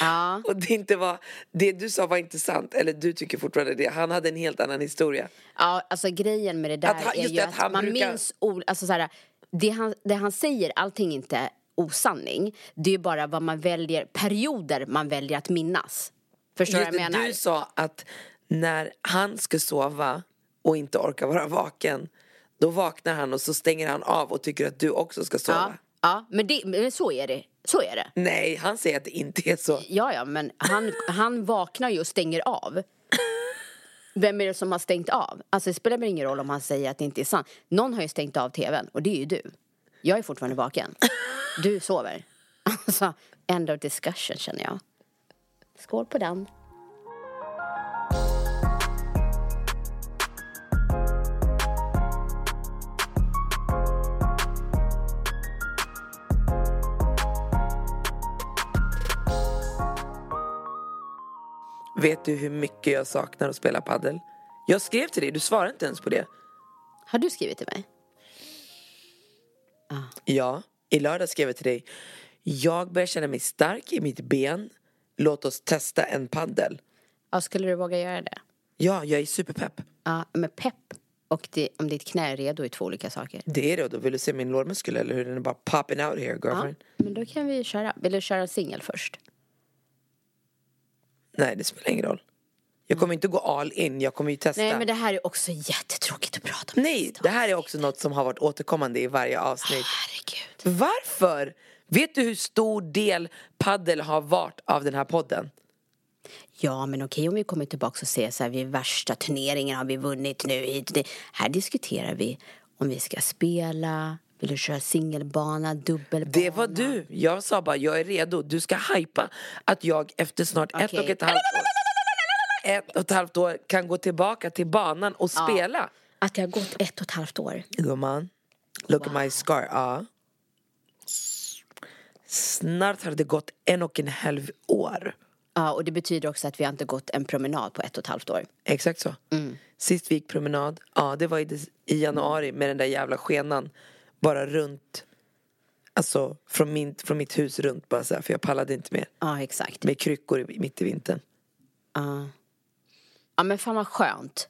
Ja. Och det inte var, det du sa var inte sant, eller du tycker fortfarande det. Han hade en helt annan historia. Ja, alltså grejen med det där Att han- är ju att att, man brukar- minns alltså så här, det, han, det han säger, allting är inte osanning. Det är bara vad man väljer, perioder man väljer att minnas. Förstår du vad jag menar? du sa att när han ska sova och inte orkar vara vaken då vaknar han och så stänger han av och tycker att du också ska sova. Ja, men, det, men så är det. Så är det. Nej, han säger att det inte är så. Ja, ja, men han, han vaknar ju och stänger av. Vem är det som har stängt av? Alltså det spelar väl ingen roll om han säger att det inte är sant. Någon har ju stängt av tvn och det är ju du. Jag är fortfarande vaken. Du sover. Alltså, end of discussion känner jag. Skål på den. Vet du hur mycket jag saknar att spela paddel? Jag skrev till dig, du svarade inte ens på det. Har du skrivit till mig? Ja, i lördag skrev jag till dig. Jag börjar känna mig stark i mitt ben. Låt oss testa en paddel. Ja, skulle du våga göra det? Ja, jag är superpepp. Ja, men pepp och det, om ditt knä är redo är två olika saker. Det är det, då vill du se min lårmuskel eller hur den är bara popping out here Ja, girlfriend. men då kan vi köra. Vill du köra singel först? Nej, det spelar ingen roll. Jag kommer inte gå all in, jag kommer ju testa. Nej, men det här är också jättetråkigt att prata om. Nej, det här är också något som har varit återkommande i varje avsnitt. Herregud. Varför? Vet du hur stor del paddel har varit av den här podden? Ja, men okej om vi kommer tillbaka och säger så här, vid värsta turneringen har vi vunnit nu. hit. Här diskuterar vi om vi ska spela, vill du köra singelbana, dubbelbana? Det var du. Jag sa bara, jag är redo. Du ska hypa att jag efter snart ett Okej. och ett halvt år ett och ett halvt år kan gå tillbaka till banan och spela. Att det har gått ett och ett halvt år. Gumman, look at my scar. Ja. Snart har det gått en och en halv år. Ja, och det betyder också att vi har inte gått en promenad på ett och ett halvt år. Exakt så. Mm. Sist vi gick promenad, ja det var i januari med den där jävla skenan. Bara runt, alltså från, min, från mitt hus runt bara så här, för jag pallade inte mer. Ja, exakt. Med kryckor i- mitt i vintern. Ja. Ja, men fan vad skönt.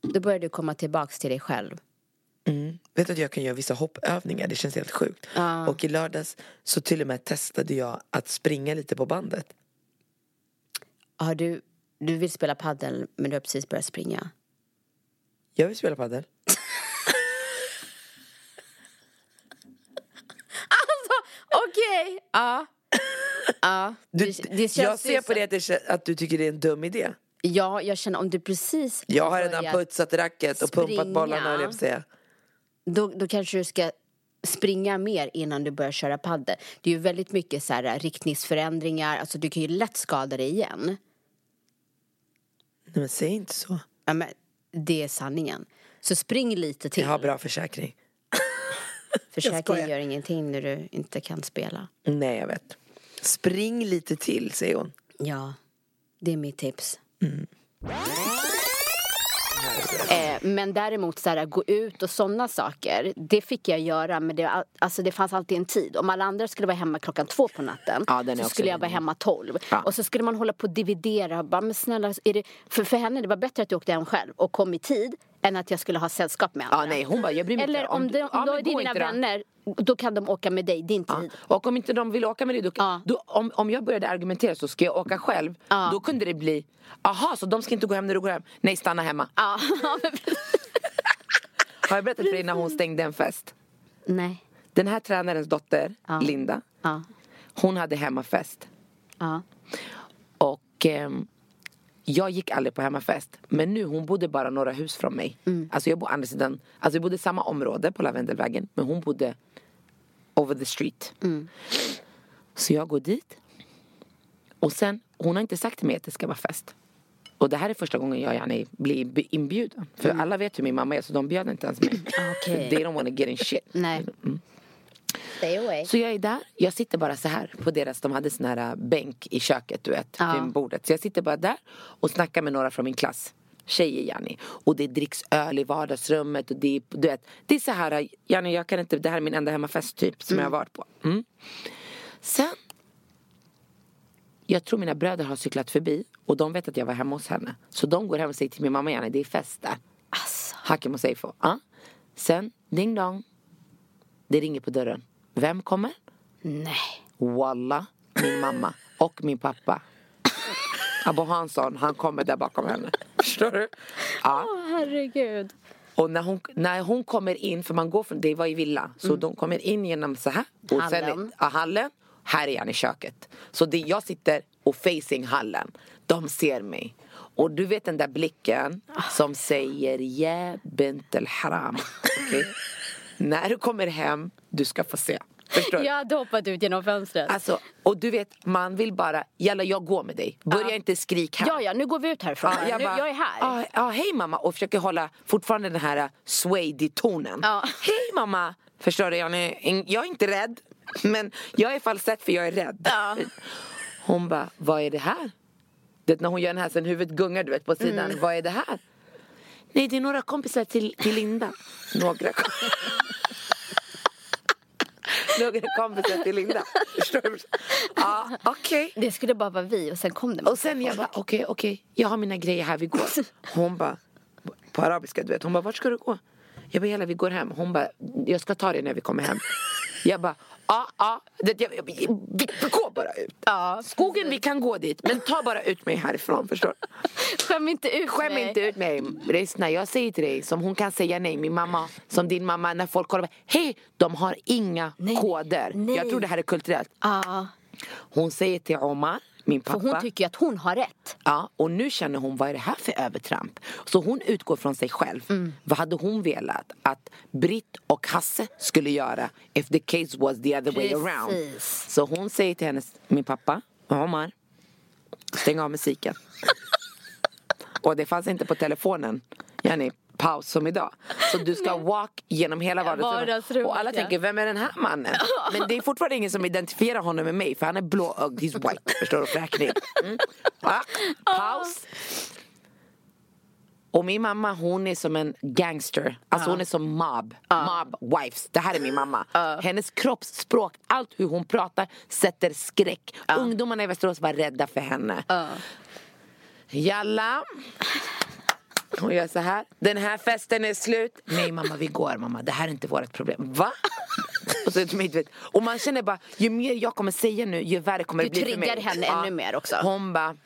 Då börjar du komma tillbaks till dig själv. Vet du att jag kan göra vissa hoppövningar? Det känns helt sjukt. Ja. Och i lördags så till och med testade jag att springa lite på bandet. Har du, du vill spela paddel men du har precis börjat springa. Jag vill spela padel. Okej, ja. Ja, Du, det, det jag ser på det att, att du tycker det är en dum idé. Ja, jag känner om du precis Jag har redan putsat racket och pumpat springa. bollarna höll jag säga. då, då kanske du ska springa mer innan du börjar köra paddel. Det är ju väldigt mycket så här, riktningsförändringar, alltså du kan ju lätt skada dig igen. Nej men säg inte så. Ja, men det är sanningen. Så spring lite till. Jag har bra försäkring. Försäkring skojar. gör ingenting när du inte kan spela. Nej jag vet. Spring lite till säger hon. Ja, det är mitt tips. Mm. Eh, men däremot så här, gå ut och sådana saker, det fick jag göra men det, alltså, det fanns alltid en tid. Om alla andra skulle vara hemma klockan två på natten Ja, så skulle jag vara hemma tolv. Ja. Och så skulle man hålla på och dividera. och Bara, men snälla, är det, för, för henne det var bättre att jag åkte hem själv och kom i tid än att jag skulle ha sällskap med andra. Ja, nej, hon bara, jag mig Eller inte. om, du- de, ja, om då är det dina inte då. vänner, då kan de åka med dig, din tid. Och om inte de vill åka med dig, då, Ja. då, om, om jag började argumentera så ska jag åka själv. Ja. Då kunde det bli, aha så de ska inte gå hem när du går hem. Nej, stanna hemma. Ja. Har jag berättat för dig när hon stängde en fest? Nej. Den här tränarens dotter, Ja. Linda, Ja. hon hade hemmafest. Ja. Och ehm, jag gick aldrig på hemmafest. Men nu, hon bodde bara några hus från mig. Mm. Alltså jag bor andra sidan, alltså vi bodde i samma område på Lavendelvägen. Men hon bodde over the street. Mm. Så jag går dit. Och sen, hon har inte sagt till mig att det ska vara fest. Och det här är första gången jag gärna blir inb- inbjuden. För alla vet hur min mamma är så de bjöd inte ens mig. Mm. Okej. They don't wanna get in shit. Nej. Stay away. Så jag är där, jag sitter bara så här på deras, de hade sån här äh, bänk i köket du vet, Ja. vid bordet. Så jag sitter bara där och snackar med några från min klass. Tjejer Janni. Och det dricks öl i vardagsrummet och det är, du vet. Det är så här, äh, Janni jag kan inte, det här är min enda hemmafest typ som jag har varit på. Mm. Sen, jag tror mina bröder har cyklat förbi och de vet att jag var hemma hos henne. Så de går hem och säger till min mamma Janni, det är fest där. Alltså. Hakim och Seifo. Ja. Sen, ding dong. Det ringer på dörren. Vem kommer? Nej. Walla, min mamma och min pappa. Abbo Hansson, han kommer där bakom henne. Förstår du? Ja. Åh, herregud. Och när hon, när hon kommer in, för man går från, det var i villa, så de kommer in genom så här. Och Hallen. Sen, ja, hallen. Här är han i köket. Så det, jag sitter och facing hallen. De ser mig. Och du vet den där blicken som säger ja bint al haram. Okej? när du kommer hem, du ska få se. Förstår du? Jag hade hoppat ut genom fönstret. Alltså, och du vet, man vill bara, jalla jag går med dig. Börja inte skrik här. ja, ja, nu går vi ut härifrån. Ja, nu, bara, jag är här. Ja, ja, hej mamma. Och försöker hålla fortfarande den här swady-tonen. Ja. Hej mamma. Förstår du, jag är, jag är inte rädd. Men jag är falsett för jag är rädd. Ja. Hon bara, vad är det här? Det, när hon gör den här, sen huvudet gungar du vet på sidan. Mm. Vad är det här? Nej, det är några kompisar till, till Linda. Några Några kompisar till Linda. Förstår du? Ja, okej. Det skulle bara vara vi och sen kom det Och sen jag bara, okej, okej, jag har mina grejer här, vi går. Hon bara, på arabiska du vet, hon bara, vart ska du gå? Jag bara, jalla vi går hem. Hon bara, jag ska ta det när vi kommer hem. Jag bara, ja, ja, det- jag- jag- vi vi går bara ut. Ja, Skogen, vi kan gå dit, men ta bara ut mig härifrån, förstår? Skäm inte ut Skäm mig. inte ut mig. Lyssna, jag säger till dig, som hon kan säga nej, min mamma, som din mamma, när folk kollar, hej, de har inga Nej, koder. nej. Jag tror det här är kulturellt. Ja, Hon säger till Omar, min för pappa. hon tycker ju att hon har rätt. Ja, och nu känner hon, vad är det här för övertramp? Så hon utgår från sig själv. Mm. Vad hade hon velat att Britt och Hasse skulle göra if the case was the other way around? Precis. Så hon säger till hennes, min pappa, Omar, stäng av musiken. och det fanns inte på telefonen, Jenny, paus som idag. Så du ska walk genom hela vardagsrummet. Och alla tänker, vem är den här mannen? Men det är fortfarande ingen som identifierar honom med mig för han är blåögd, he's white, förstår du? Fräknig. Mm. Va? Paus. Och min mamma hon är som en gangster. Alltså hon är som mob. Mob wives. Det här är min mamma. Hennes kroppsspråk, allt hur hon pratar sätter skräck. Ungdomarna i Västerås var rädda för henne. Jalla. Hon gör så här. Den här festen är slut. Nej mamma vi går mamma. Det här är inte vårt problem. Va? och, så, du och man känner bara ju mer jag kommer säga nu ju värre kommer Du det bli för mig. triggar henne ännu mer också. Hon bara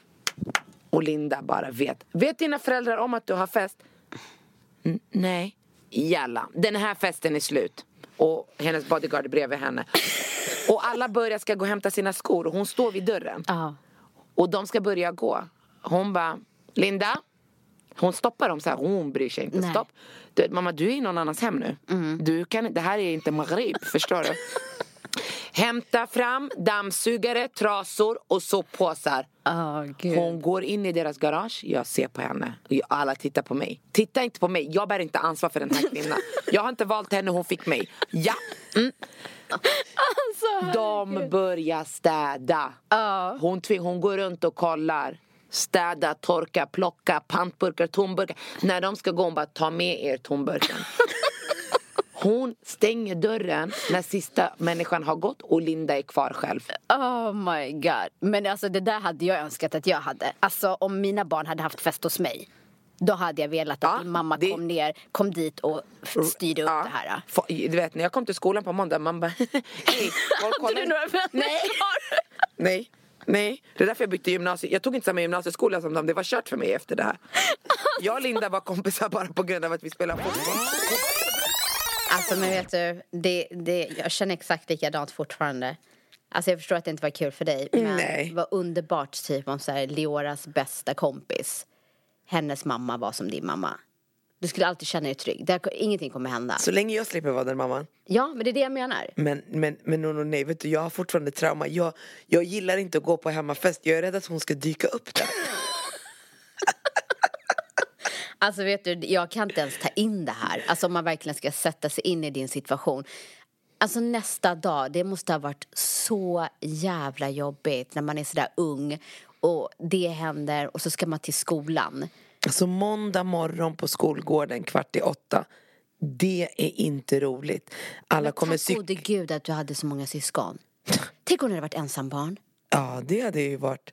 och Linda bara vet. Vet dina föräldrar om att du har fest? N- nej. Jalla, den här festen är slut. Och hennes bodyguard är bredvid henne. Och alla börjar ska gå och hämta sina skor och hon står vid dörren. Ja. Och de ska börja gå. Hon bara, Linda? Hon stoppar dem så här, hon bryr sig inte. Nej. Stopp. Du, mamma, du är i någon annans hem nu. Du kan, det här är inte Maghrib, förstår du? Hämta fram dammsugare, trasor och soppåsar. Gud. Hon går in i deras garage, jag ser på henne. Alla tittar på mig. Titta inte på mig, jag bär inte ansvar för den här kvinnan. Jag har inte valt henne, hon fick mig. Ja. Mm. De börjar städa. Ja. Hon, hon går runt och kollar. Städa, torka, plocka, pantburkar, tomburkar. När de ska gå, hon bara ta med er tomburken. Hon stänger dörren när sista människan har gått och Linda är kvar själv. Oh my god. Men alltså det där hade jag önskat att jag hade. Alltså om mina barn hade haft fest hos mig. Då hade jag velat att Ja, din mamma det- kom ner, kom dit och styrde upp Ja. det här. Du vet när jag kom till skolan på måndag, man bara hej, Hade du några vänner Nej. Nej, nej. Det är därför jag bytte gymnasium. Jag tog inte samma gymnasieskola som dem. Det var kört för mig efter det här. Jag och Linda var kompisar bara på grund av att vi spelade fotboll. Alltså men vet du, det, det, jag känner exakt likadant fortfarande. Alltså jag förstår att det inte var kul för dig. Men Nej. det var underbart typ om så här, Leoras bästa kompis. Hennes mamma var som din mamma. Du skulle alltid känna dig trygg. Det, ingenting kommer hända. Så länge jag slipper vara den mamman. Ja, men det är det jag menar. Men, men, men no, no, nej, vet du, jag har fortfarande trauma. Jag, jag gillar inte att gå på hemmafest. Jag är rädd att hon ska dyka upp där. Alltså vet du, jag kan inte ens ta in det här. Alltså om man verkligen ska sätta sig in i din situation. Alltså nästa dag, det måste ha varit så jävla jobbigt när man är sådär ung och det händer och så ska man till skolan. Alltså måndag morgon på skolgården kvart i åtta. Det är inte roligt. Alla kommer Tack gode gud att du hade så många syskon. Tänk om du hade varit ensambarn. Ja, det hade ju varit...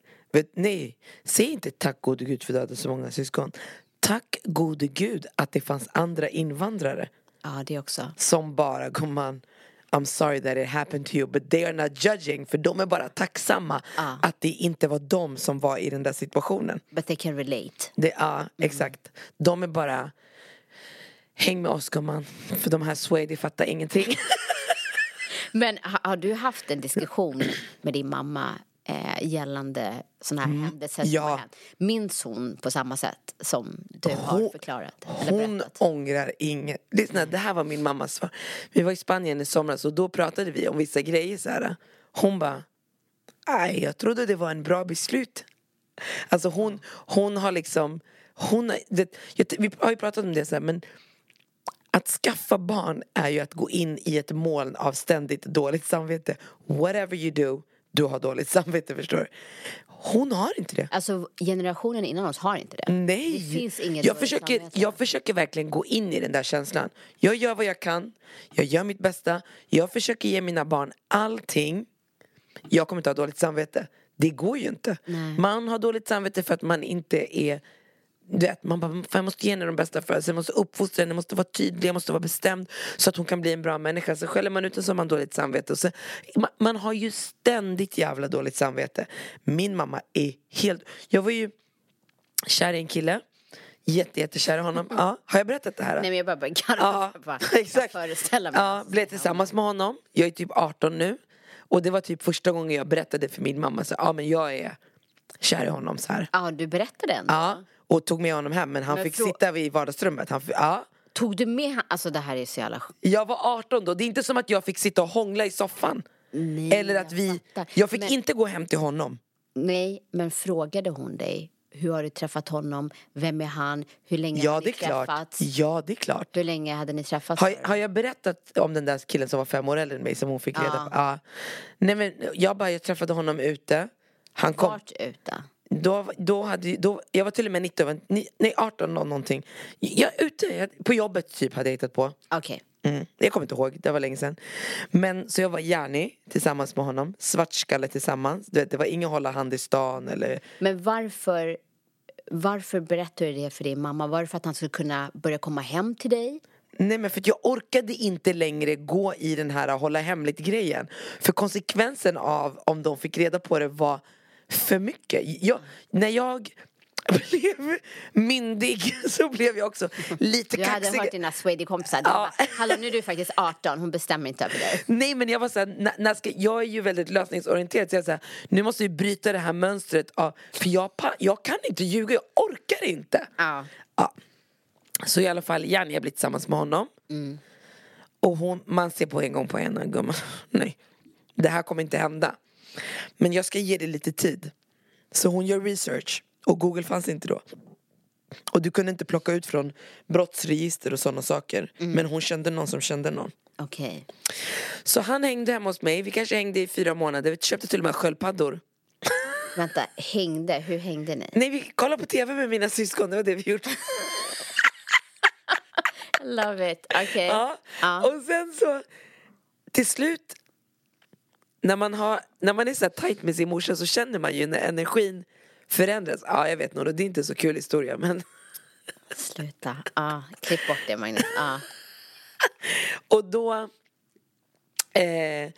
Nej, säg inte tack gode gud för att du hade så många syskon. Tack gode gud att det fanns andra invandrare Ja, det också. som bara, gumman, I'm sorry that it happened to you but they are not judging för de är bara tacksamma Ja. att det inte var de som var i den där situationen. But they can relate. Ja, exakt. De är bara... Häng med oss gumman, för de här Swady fattar ingenting. Men ha, har du haft en diskussion med din mamma eh, gällande sådana här händelser som Mm. ja. har hänt? Minns hon på samma sätt som du har Hon- förklarat? Eller Hon berättat? ångrar inget. Lyssna, det här var min mammas svar. Vi var i Spanien i somras och då pratade vi om vissa grejer så här. Hon bara, nej jag trodde det var en bra beslut. Alltså hon, hon har liksom, hon har, det, vi har ju pratat om det så här, men att skaffa barn är ju att gå in i ett moln av ständigt dåligt samvete. Whatever you do, du har dåligt samvete förstår du. Hon har inte det. Alltså generationen innan oss har inte det. Nej! Det finns inget jag försöker, samvete. jag försöker verkligen gå in i den där känslan. Jag gör vad jag kan, jag gör mitt bästa, jag försöker ge mina barn allting. Jag kommer inte ha dåligt samvete. Det går ju inte. Man har dåligt samvete för att man inte är du vet, man bara, jag måste ge henne de bästa födelser, jag måste uppfostra henne, jag måste vara tydlig, jag måste vara bestämd så att hon kan bli en bra människa. Så skäller man ut den så har man dåligt samvete. Och så, man, man har ju ständigt jävla dåligt samvete. Min mamma är helt... Jag var ju kär i en kille, jätte, jättekär i honom. Ja, har jag berättat det här? Nej men jag bara börjar garva. Ja, bara, exakt. Jag föreställer mig. Ja, blev tillsammans med honom. Jag är typ 18 nu. Och det var typ första gången jag berättade för min mamma så ja men jag är kär i honom så här. Ja, du berättade ändå. Ja, och tog med honom hem men han Men fick sitta vid vardagsrummet. Han, ja. Tog du med? Alltså det här är så jävla sjukt. Jag var 18 då, det är inte som att jag fick sitta och hångla i soffan. Nej, Eller att jag vi, fattar. jag fick Men- inte gå hem till honom. Nej, men frågade hon dig? Hur har du träffat honom? Vem är han? Hur länge Ja har det ni klart. träffats? Ja det är klart. Hur länge hade ni träffats? Har, har jag berättat om den där killen som var fem år äldre än mig som hon fick reda Ja. på? Ja. Nej men jag bara, jag träffade honom ute. Han kom, Vart ute? Då, då hade, då, jag var till och med 19, ni- nej 18 nå- någonting. Jag ute, jag, på jobbet typ hade jag hittat på. Okej. Mm. Jag kommer inte ihåg, det var länge sedan. Men så jag var Järni tillsammans med honom, Svartskalle tillsammans. Du vet, det var ingen hålla hand i stan eller Men varför, varför berättade du det för din mamma? Var det för att han skulle kunna börja komma hem till dig? Nej men för att jag orkade inte längre gå i den här hålla hemligt grejen. För konsekvensen av om de fick reda på det var för mycket. Jag, när jag blev myndig så blev jag också lite Du hade kaxig. hört dina Swedish-kompisar. Ja. bara, Hallå nu är du faktiskt 18, hon bestämmer inte över dig. Nej men jag var såhär, när, när ska, jag är ju väldigt lösningsorienterad så jag såhär, nu måste vi bryta det här mönstret av, för jag, jag kan inte ljuga, jag orkar inte. Ja. Ja. Så i alla fall, Janni har blivit tillsammans med honom. Och hon, man ser på en gång på henne, gumman, nej, det här kommer inte hända. Men jag ska ge det lite tid. Så hon gör research, och Google fanns inte då. Och du kunde inte plocka ut från brottsregister och sådana saker. Men hon kände någon som kände någon. Okej. Så han hängde hemma hos mig, vi kanske hängde i fyra månader, vi köpte till och med sköldpaddor. Vänta, hängde? Hur hängde ni? Nej vi kollade på tv med mina syskon, det var det vi gjorde. Love it. Okej. Ja. Ja. Och sen så till slut när man, har, när man är så här tajt med sin morsa så känner man ju när energin förändras. Ja jag vet nog, det är inte så kul historia men Sluta. Ja, klipp bort det Magnus. Ja. Och då eh,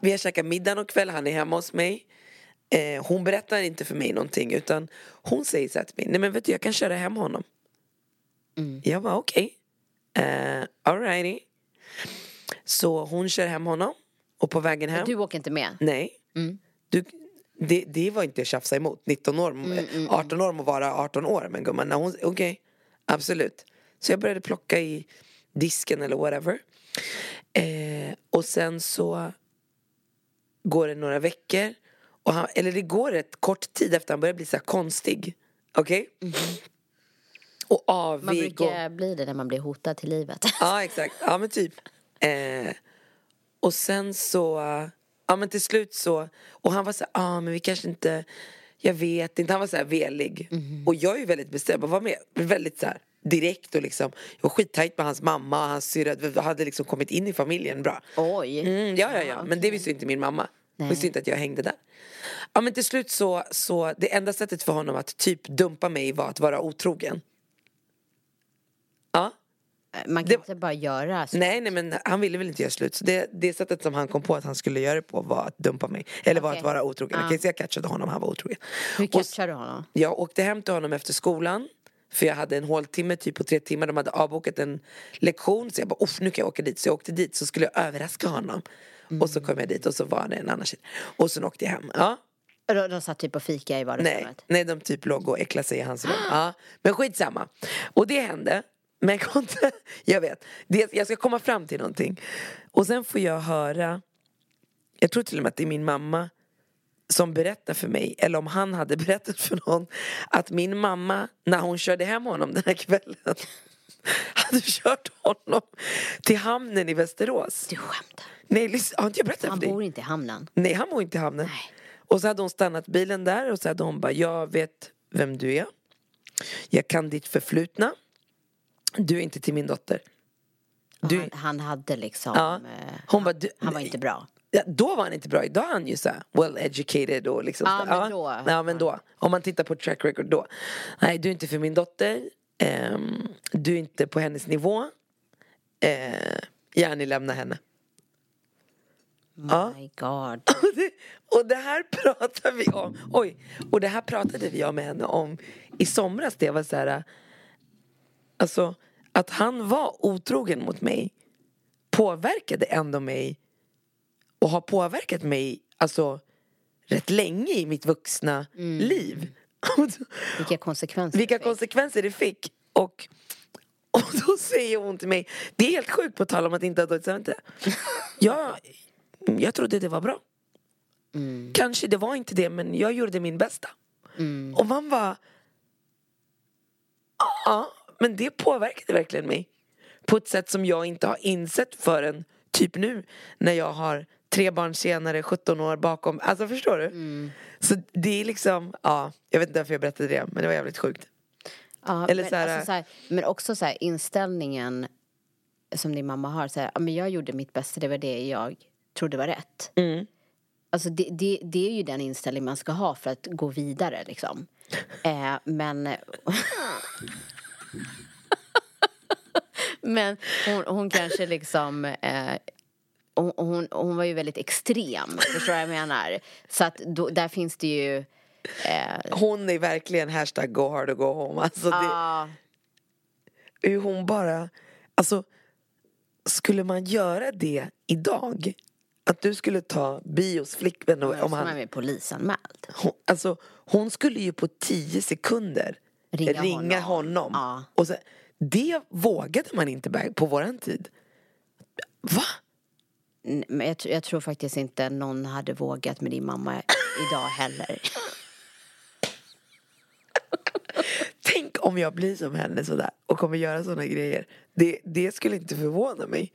Vi har käkat middag någon kväll, han är hemma hos mig eh, Hon berättar inte för mig någonting utan Hon säger så här till mig, nej men vet du jag kan köra hem honom Jag var okej okay. Alrighty Så hon kör hem honom Och på vägen hem? Du åker inte med? Nej. Du, det, det var inte att tjafsa emot. 19 år, 18 år må vara 18 år Men gumman, okej. Absolut. Så jag började plocka i disken eller whatever. Eh, Och sen så Går det några veckor och han, Eller det går ett kort tid efter han börjar bli så konstig Okej? Och avig Man och- brukar bli det när man blir hotad till livet. Ja exakt, ja men typ. Eh, Och sen så Ja men till slut så Och han var så ja ah, men vi kanske inte Jag vet inte, han var så här velig Och jag är ju väldigt bestämd och var med Väldigt så här direkt och liksom Jag var skittajt med hans mamma och hans syrra Vi hade liksom kommit in i familjen bra Oj. Mm, ja, ja, ja. Men det visste inte min mamma. Hon visste inte att jag hängde där. Ja, men till slut så, så det enda sättet för honom att typ dumpa mig var att vara otrogen. Ja. Man kan Det- inte bara göra så. Nej, nej, men han ville väl inte göra slut. Så det, det sättet som han kom på att han skulle göra det på var att dumpa mig. Eller var Okej. att vara otrogen. Jag kan säga jag catchade honom, han var otrogen. Hur catchar du honom? jag åkte hem till honom efter skolan. För jag hade en håltimme typ på tre timmar. De hade avbokat en lektion. Så jag bara, nu kan jag åka dit. Så jag åkte dit så skulle jag överraska honom. Och så kom jag dit och så var det en annan tjej. Och sen åkte jag hem. Ja. De, de satt typ och fika i Nej, vardagsrummet? nej, de typ låg och äcklade sig i hans rum. Ja. Men skitsamma. Och det hände. Men jag, kom inte, jag vet, det, jag ska komma fram till någonting. Och sen får jag höra, jag tror till och med att det är min mamma som berättar för mig, eller om han hade berättat för någon, att min mamma, när hon körde hem honom den här kvällen, hade kört honom till hamnen i Västerås. Du skämtar? Nej, har inte jag berättat Han för dig? bor inte i hamnen. Nej, han bor inte i hamnen. Nej. Och så hade hon stannat bilen där och så hade hon bara, jag vet vem du är. Jag kan ditt förflutna. Du är inte till min dotter. Du, Han, han hade liksom... ja. eh, Hon bara, du, han var inte bra. Ja, då var han inte bra, idag är han ju så well educated och liksom Ja, så- men då- Ja men då, om man tittar på track record då. Nej du är inte för min dotter. Ehm, Du är inte på hennes nivå. Uh, Gärna lämna henne. Ja. My God. och det, och det här pratar vi om. Oj, och det här pratade vi om med henne om I somras, det var så här Alltså att han var otrogen mot mig Påverkade ändå mig och har påverkat mig alltså rätt länge i mitt vuxna liv. Vilka konsekvenser Vilka det konsekvenser det fick. Och, och då säger hon till mig, det är helt sjukt på tal om att inte ha dåligt samvete. Jag, jag trodde det var bra. Kanske det var inte det men jag gjorde min bästa. Och man var Ja, men det påverkade verkligen mig. På ett sätt som jag inte har insett förrän typ nu när jag har tre barn senare, 17 år bakom. Alltså förstår du? Så det är liksom, ja, jag vet inte varför jag berättade det men det var jävligt sjukt. Ja, Eller men, så här- alltså, så här, men också så här, inställningen som din mamma har. Så här, ja, men jag gjorde mitt bästa, det var det jag trodde var rätt. Mm. Alltså det, det, det är ju den inställning man ska ha för att gå vidare liksom. Eh, men Men hon, hon kanske liksom eh, hon, hon, hon var ju väldigt extrem, förstår du vad jag menar? Så att då, där finns det ju eh, Hon är verkligen hashtag go hard och go home. Alltså det, ah, hur hon bara, alltså skulle man göra det idag? Att du skulle ta bios flickvän och, om han han, är polisanmäld. hon, alltså, hon skulle ju på tio sekunder Ringa ringa, honom. honom. Ja. Och så, det vågade man inte på våran tid. Va? Men jag, jag tror faktiskt inte någon hade vågat med din mamma idag heller. Tänk om jag blir som henne sådär och kommer göra sådana grejer. Det, det skulle inte förvåna mig.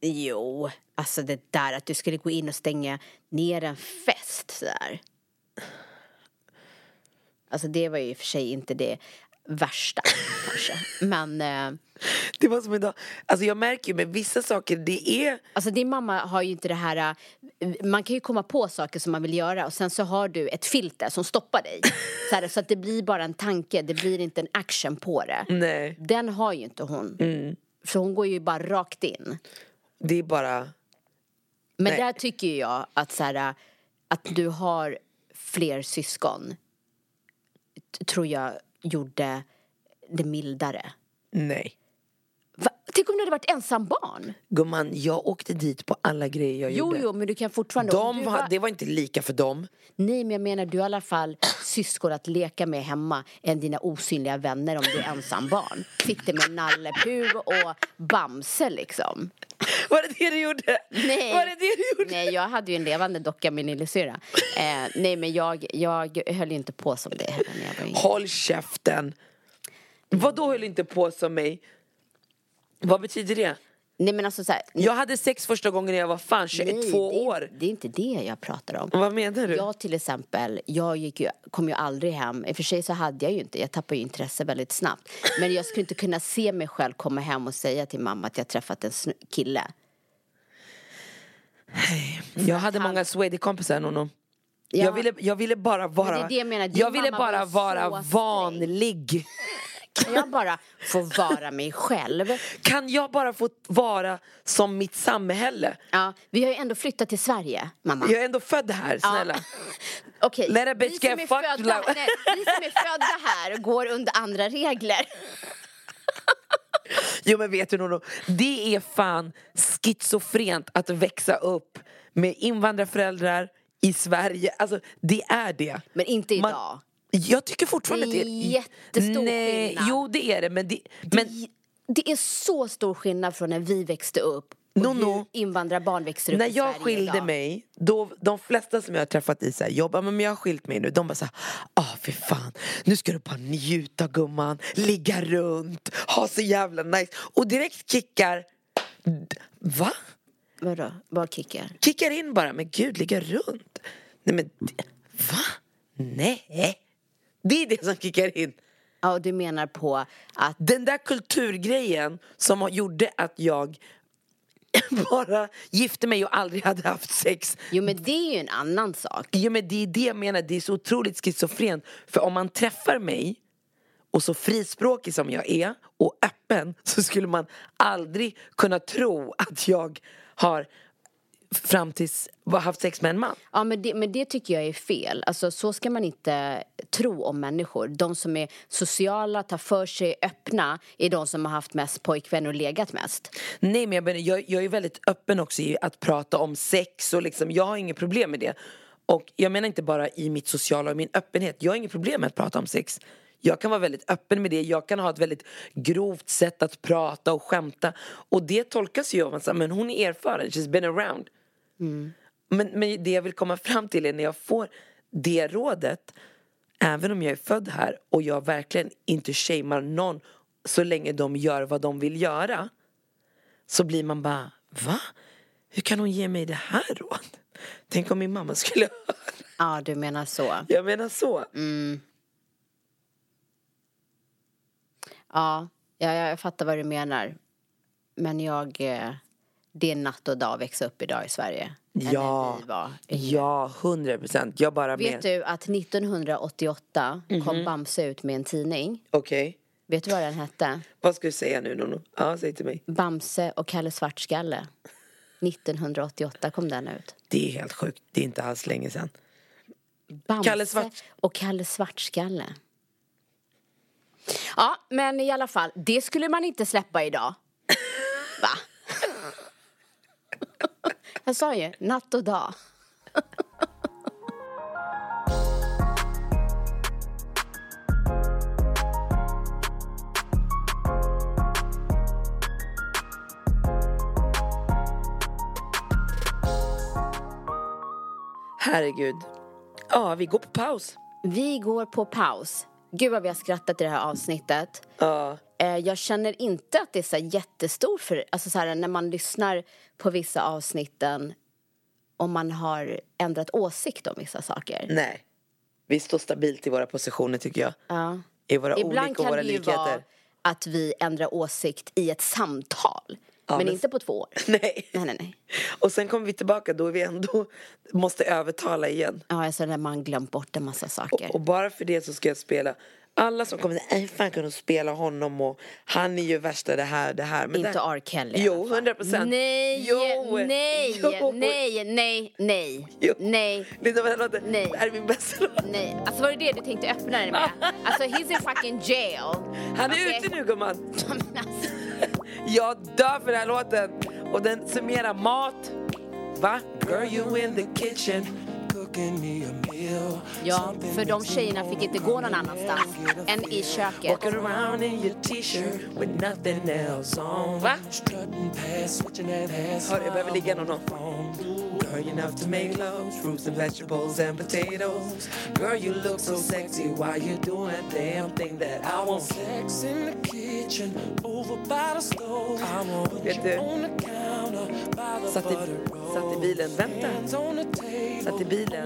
Jo, alltså det där att du skulle gå in och stänga ner en fest sådär. Alltså det var ju i och för sig inte det värsta kanske. Men eh, Det var som idag. Alltså jag märker ju med vissa saker, det är alltså din mamma har ju inte det här, eh, man kan ju komma på saker som man vill göra och sen så har du ett filter som stoppar dig. Så, här, så att det blir bara en tanke, det blir inte en action på det. Nej. Den har ju inte hon. För hon går ju bara rakt in. Det är bara... Men Nej. där tycker jag att, så här, att du har fler syskon tror jag gjorde det mildare. Nej. Va? Tänk om du hade varit ensam barn? Gumman, jag åkte dit på alla grejer jag Jo, gjorde. jo, men du kan fortfarande... De du var, det var inte lika för dem. Nej, men jag menar du har i alla fall syskon att leka med hemma än dina osynliga vänner om du är ensam barn. Sitter med Nalle Puh och Bamse liksom. Var det det du gjorde? Nej. Var det det du gjorde? Nej, jag hade ju en levande docka, min lillasyrra. Eh, nej, men jag, jag höll ju inte på som det heller när jag var yngre. Håll käften. Vad då höll inte på som mig? Vad betyder det? Nej, men alltså så här, Jag hade sex första gången när jag var fan 22 nej, det, år. Det är inte det jag pratar om. Vad menar du? Jag till exempel, jag gick ju, kom ju aldrig hem. I och för sig så hade jag ju inte, jag tappade ju intresse väldigt snabbt. Men jag skulle inte kunna se mig själv komma hem och säga till mamma att jag träffat en kille. Jag hade många swedish-kompisar Nono. Ja. Jag, ville, jag ville bara vara det det jag menar, Jag ville bara vara vanlig Kan jag bara få vara mig själv? Kan jag bara få vara som mitt samhälle? Ja, vi har ju ändå flyttat till Sverige, mamma. Jag är ändå född här, snälla. Okej, Let a vi, som är födda, nej, vi som är födda här går under andra regler. Jo men vet du Nono, det är fan schizofrent att växa upp med invandrarföräldrar i Sverige. Alltså det är det. Men inte Man- idag. Jag tycker fortfarande Det är att det är... jättestor Nej, skillnad. Jo det är det men det... Men, Det är så stor skillnad från när vi växte upp och No, no. invandrarbarn växer upp när i jag Sverige skilde idag. mig, då, de flesta som jag har träffat i så här, jobb, "Ja, men jag har skilt mig nu, de bara såhär, ah för fan, nu ska du bara njuta gumman, ligga runt, ha så jävla nice. Och direkt kickar, va? Vadå? Vad kickar? Kickar in bara, men gud ligga runt. Nej men, va? Nej. Det är det som kickar in. Ja, och du menar på att Den där kulturgrejen som har- gjorde att jag bara gifte mig och aldrig hade haft sex Jo men det är ju en annan sak. Ja men det är det jag menar, det är så otroligt schizofrent. För om man träffar mig och så frispråkig som jag är och öppen så skulle man aldrig kunna tro att jag har fram tills haft sex med en man. Ja men det, men det tycker jag är fel. Alltså så ska man inte tro om människor. De som är sociala, tar för sig, öppna är de som har haft mest pojkvänner och legat mest. Nej men jag, jag, jag är väldigt öppen också i att prata om sex och liksom, jag har inget problem med det. Och jag menar inte bara i mitt sociala och min öppenhet, jag har inget problem med att prata om sex. Jag kan vara väldigt öppen med det, jag kan ha ett väldigt grovt sätt att prata och skämta. Och det tolkas ju av att men hon är erfaren, she's been around. Men, men det jag vill komma fram till är när jag får det rådet, även om jag är född här och jag verkligen inte shamear någon så länge de gör vad de vill göra så blir man bara, va? Hur kan hon ge mig det här rådet? Tänk om min mamma skulle höra. Ja, du menar så. Jag menar så. Ja, ja, jag fattar vad du menar. Men jag... Eh, det är natt och dag att växa upp idag i Sverige. Ja, vi var. ja, hundra procent. Jag bara Vet men... du att 1988 kom Bamse ut med en tidning? Okej. Vet du vad den hette? Vad ska du säga nu Nono? Ja, säg till mig. Bamse och Kalle Svartskalle. 1988 kom den ut. Det är helt sjukt. Det är inte alls länge sedan. Bamse Kalle Svart- och Kalle Svartskalle. Ja, men i alla fall, det skulle man inte släppa idag. Va? Jag sa ju, natt och dag. Herregud. Ja, vi går på paus. Vi går på paus. Gud vad vi har skrattat i det här avsnittet. Ja. Eh, Jag känner inte att det är så jättestor för, alltså så här, när man lyssnar på vissa avsnitten om man har ändrat åsikt om vissa saker. Nej. Vi står stabilt i våra positioner tycker jag. Ja. I våra Ibland olika och kan våra det ju likheter. vara att vi ändrar åsikt i ett samtal. Men, men- inte på två år. Nej. Nej, nej, nej. Och sen kommer vi tillbaka då vi ändå måste övertala igen. Ja, alltså när man glömt bort en massa saker. Och bara för det så ska jag spela alla som kommer säga, nej fan kan du spela honom och han är ju värsta det här, det här. Men Inte där- R. Kelly Jo, hundra procent. Nej, Jo, nej, jo. nej, nej, nej, Jo. nej, Linda, vad låter? Nej. Det här är min bästa låt. nej. Alltså var det det du tänkte öppna den med? Alltså he's in fucking jail. Han är Okej? ute nu gumman. Jag dör för den här låten. Och den summerar mat. Va? Girl you in the kitchen. Ja, för de tjejerna fick inte gå någon annanstans än i köket. Va? Hör, jag behöver ligga någon. Girl, enough to make love, fruits and vegetables and potatoes. Girl you look so sexy while you doing damn thing that I want. Sex in the kitchen, over by the stove. I want put Vet you du, on the counter by the satt i, satt i bilen, vänta. Hands on the table. Satt i bilen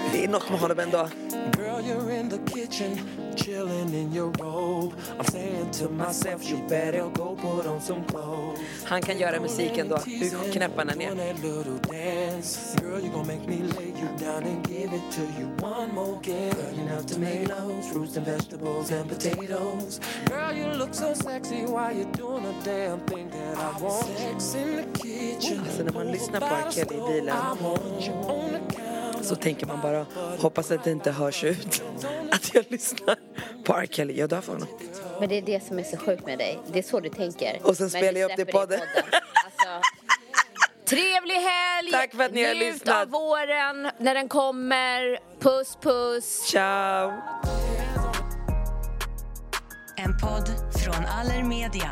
You. Det är något med honom ändå. Girl, you're in the kitchen, chilling in your robe. I'm saying to myself, you better go put on some clothes. Han kan göra musiken då, hur. On that little dance. Girl, you gon' make me lay you down and give it to you one more again. Girl, you know tomatoes, fruits and vegetables and potatoes. Girl, you look so sexy while you're doing a damn thing that I want. Sex in the kitchen. Alltså när man lyssnar på R. Kelly i bilen Så tänker man bara, hoppas att det inte hörs ut att jag lyssnar på R. Kelly. Jag dör för honom. Men det är det som är så sjukt med dig. Det är så du tänker. Och sen spelar du jag upp det i podden. Alltså, trevlig helg! Tack för att ni har Njut lyssnat. av våren när den kommer. Puss puss! Ciao! En podd från Allermedia.